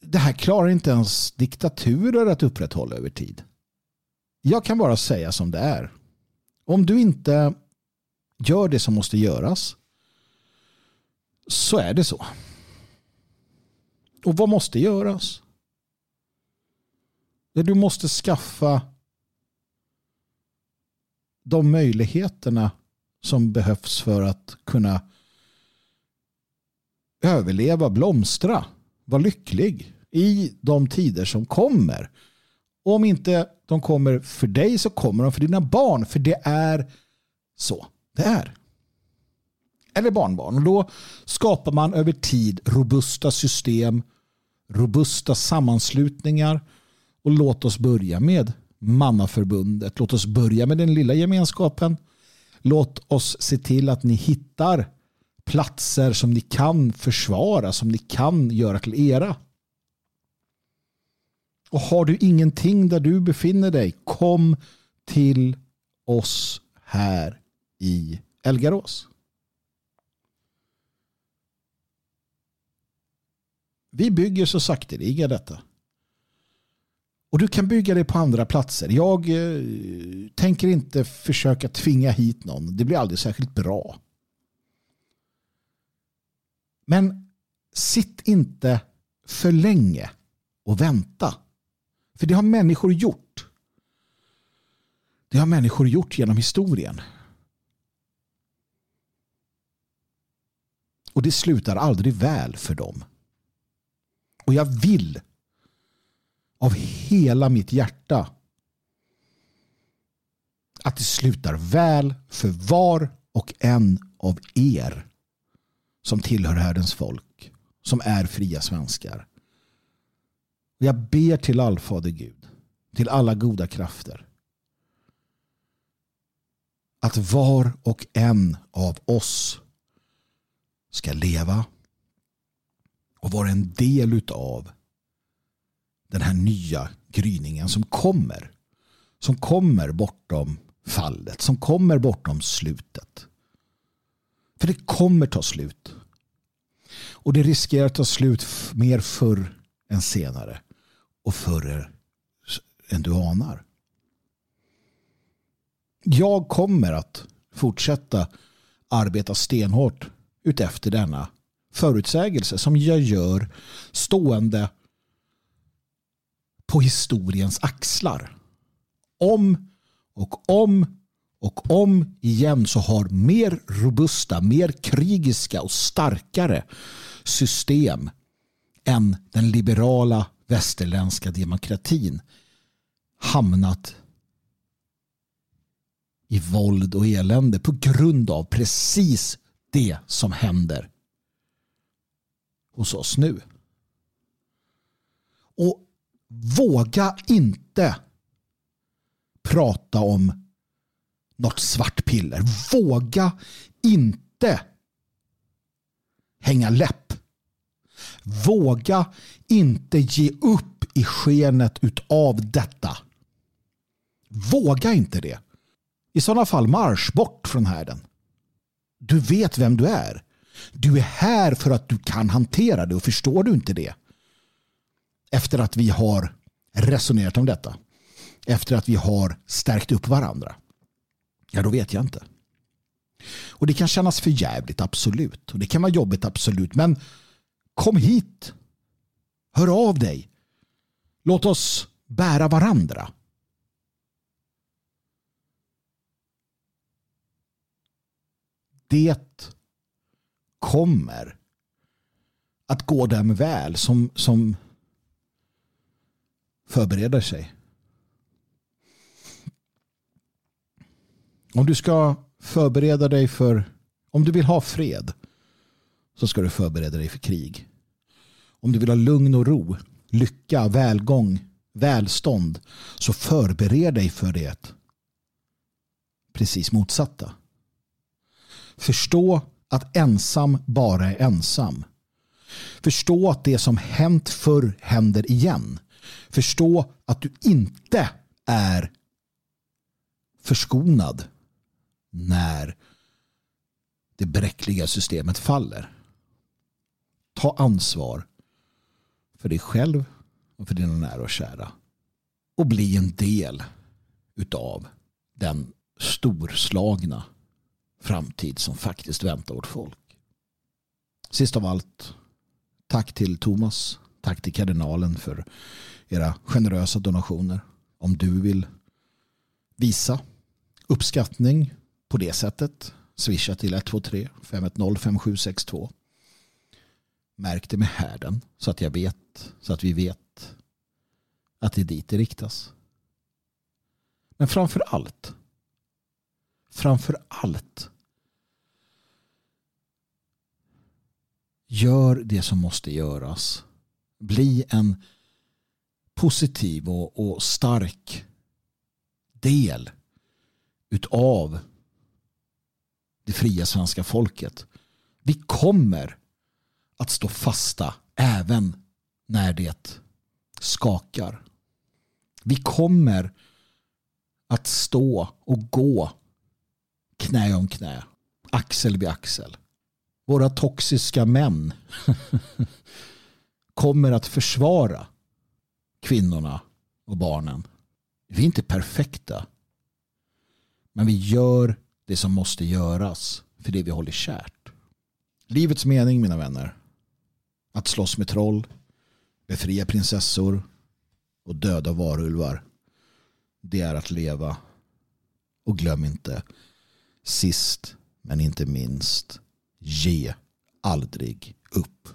Det här klarar inte ens diktaturer att upprätthålla över tid. Jag kan bara säga som det är. Om du inte gör det som måste göras så är det så. Och vad måste göras? Du måste skaffa de möjligheterna som behövs för att kunna överleva, blomstra, vara lycklig i de tider som kommer. Om inte de kommer för dig så kommer de för dina barn. För det är så det är. Eller barnbarn. Och då skapar man över tid robusta system, robusta sammanslutningar. Och låt oss börja med mannaförbundet. Låt oss börja med den lilla gemenskapen. Låt oss se till att ni hittar platser som ni kan försvara, som ni kan göra till era. Och har du ingenting där du befinner dig, kom till oss här i Elgarås. Vi bygger så sakteliga detta. Och du kan bygga det på andra platser. Jag eh, tänker inte försöka tvinga hit någon. Det blir aldrig särskilt bra. Men sitt inte för länge och vänta. För det har människor gjort. Det har människor gjort genom historien. Och det slutar aldrig väl för dem. Och jag vill av hela mitt hjärta att det slutar väl för var och en av er som tillhör härdens folk, som är fria svenskar. Jag ber till allfader Gud, till alla goda krafter, att var och en av oss ska leva och vara en del utav den här nya gryningen som kommer. Som kommer bortom fallet, som kommer bortom slutet. För det kommer ta slut. Och det riskerar att ta slut mer förr än senare. Och förr än du anar. Jag kommer att fortsätta arbeta stenhårt utefter denna förutsägelse som jag gör stående på historiens axlar. Om och om och om igen så har mer robusta, mer krigiska och starkare system än den liberala västerländska demokratin hamnat i våld och elände på grund av precis det som händer hos oss nu. Och våga inte prata om något svart piller. Våga inte hänga läpp. Våga inte ge upp i skenet av detta. Våga inte det. I sådana fall marsch bort från härden. Du vet vem du är. Du är här för att du kan hantera det och förstår du inte det? Efter att vi har resonerat om detta. Efter att vi har stärkt upp varandra. Ja, då vet jag inte. Och det kan kännas för jävligt, absolut. Och det kan vara jobbigt, absolut. Men kom hit. Hör av dig. Låt oss bära varandra. Det kommer att gå dem väl som, som förbereder sig. Om du ska förbereda dig för, om du vill ha fred så ska du förbereda dig för krig. Om du vill ha lugn och ro, lycka, välgång, välstånd så förbered dig för det precis motsatta. Förstå att ensam bara är ensam. Förstå att det som hänt förr händer igen. Förstå att du inte är förskonad när det bräckliga systemet faller. Ta ansvar för dig själv och för dina nära och kära. Och bli en del utav den storslagna framtid som faktiskt väntar vårt folk. Sist av allt, tack till Thomas, tack till kardinalen för era generösa donationer. Om du vill visa uppskattning på det sättet, swisha till 123 510 5762. Märk det med härden så att jag vet, så att vi vet att det är dit det riktas. Men framför allt, framför allt Gör det som måste göras. Bli en positiv och, och stark del utav det fria svenska folket. Vi kommer att stå fasta även när det skakar. Vi kommer att stå och gå knä om knä, axel vid axel våra toxiska män [LAUGHS] kommer att försvara kvinnorna och barnen. Vi är inte perfekta. Men vi gör det som måste göras för det vi håller kärt. Livets mening mina vänner. Att slåss med troll, befria prinsessor och döda varulvar. Det är att leva. Och glöm inte, sist men inte minst, Ge aldrig upp.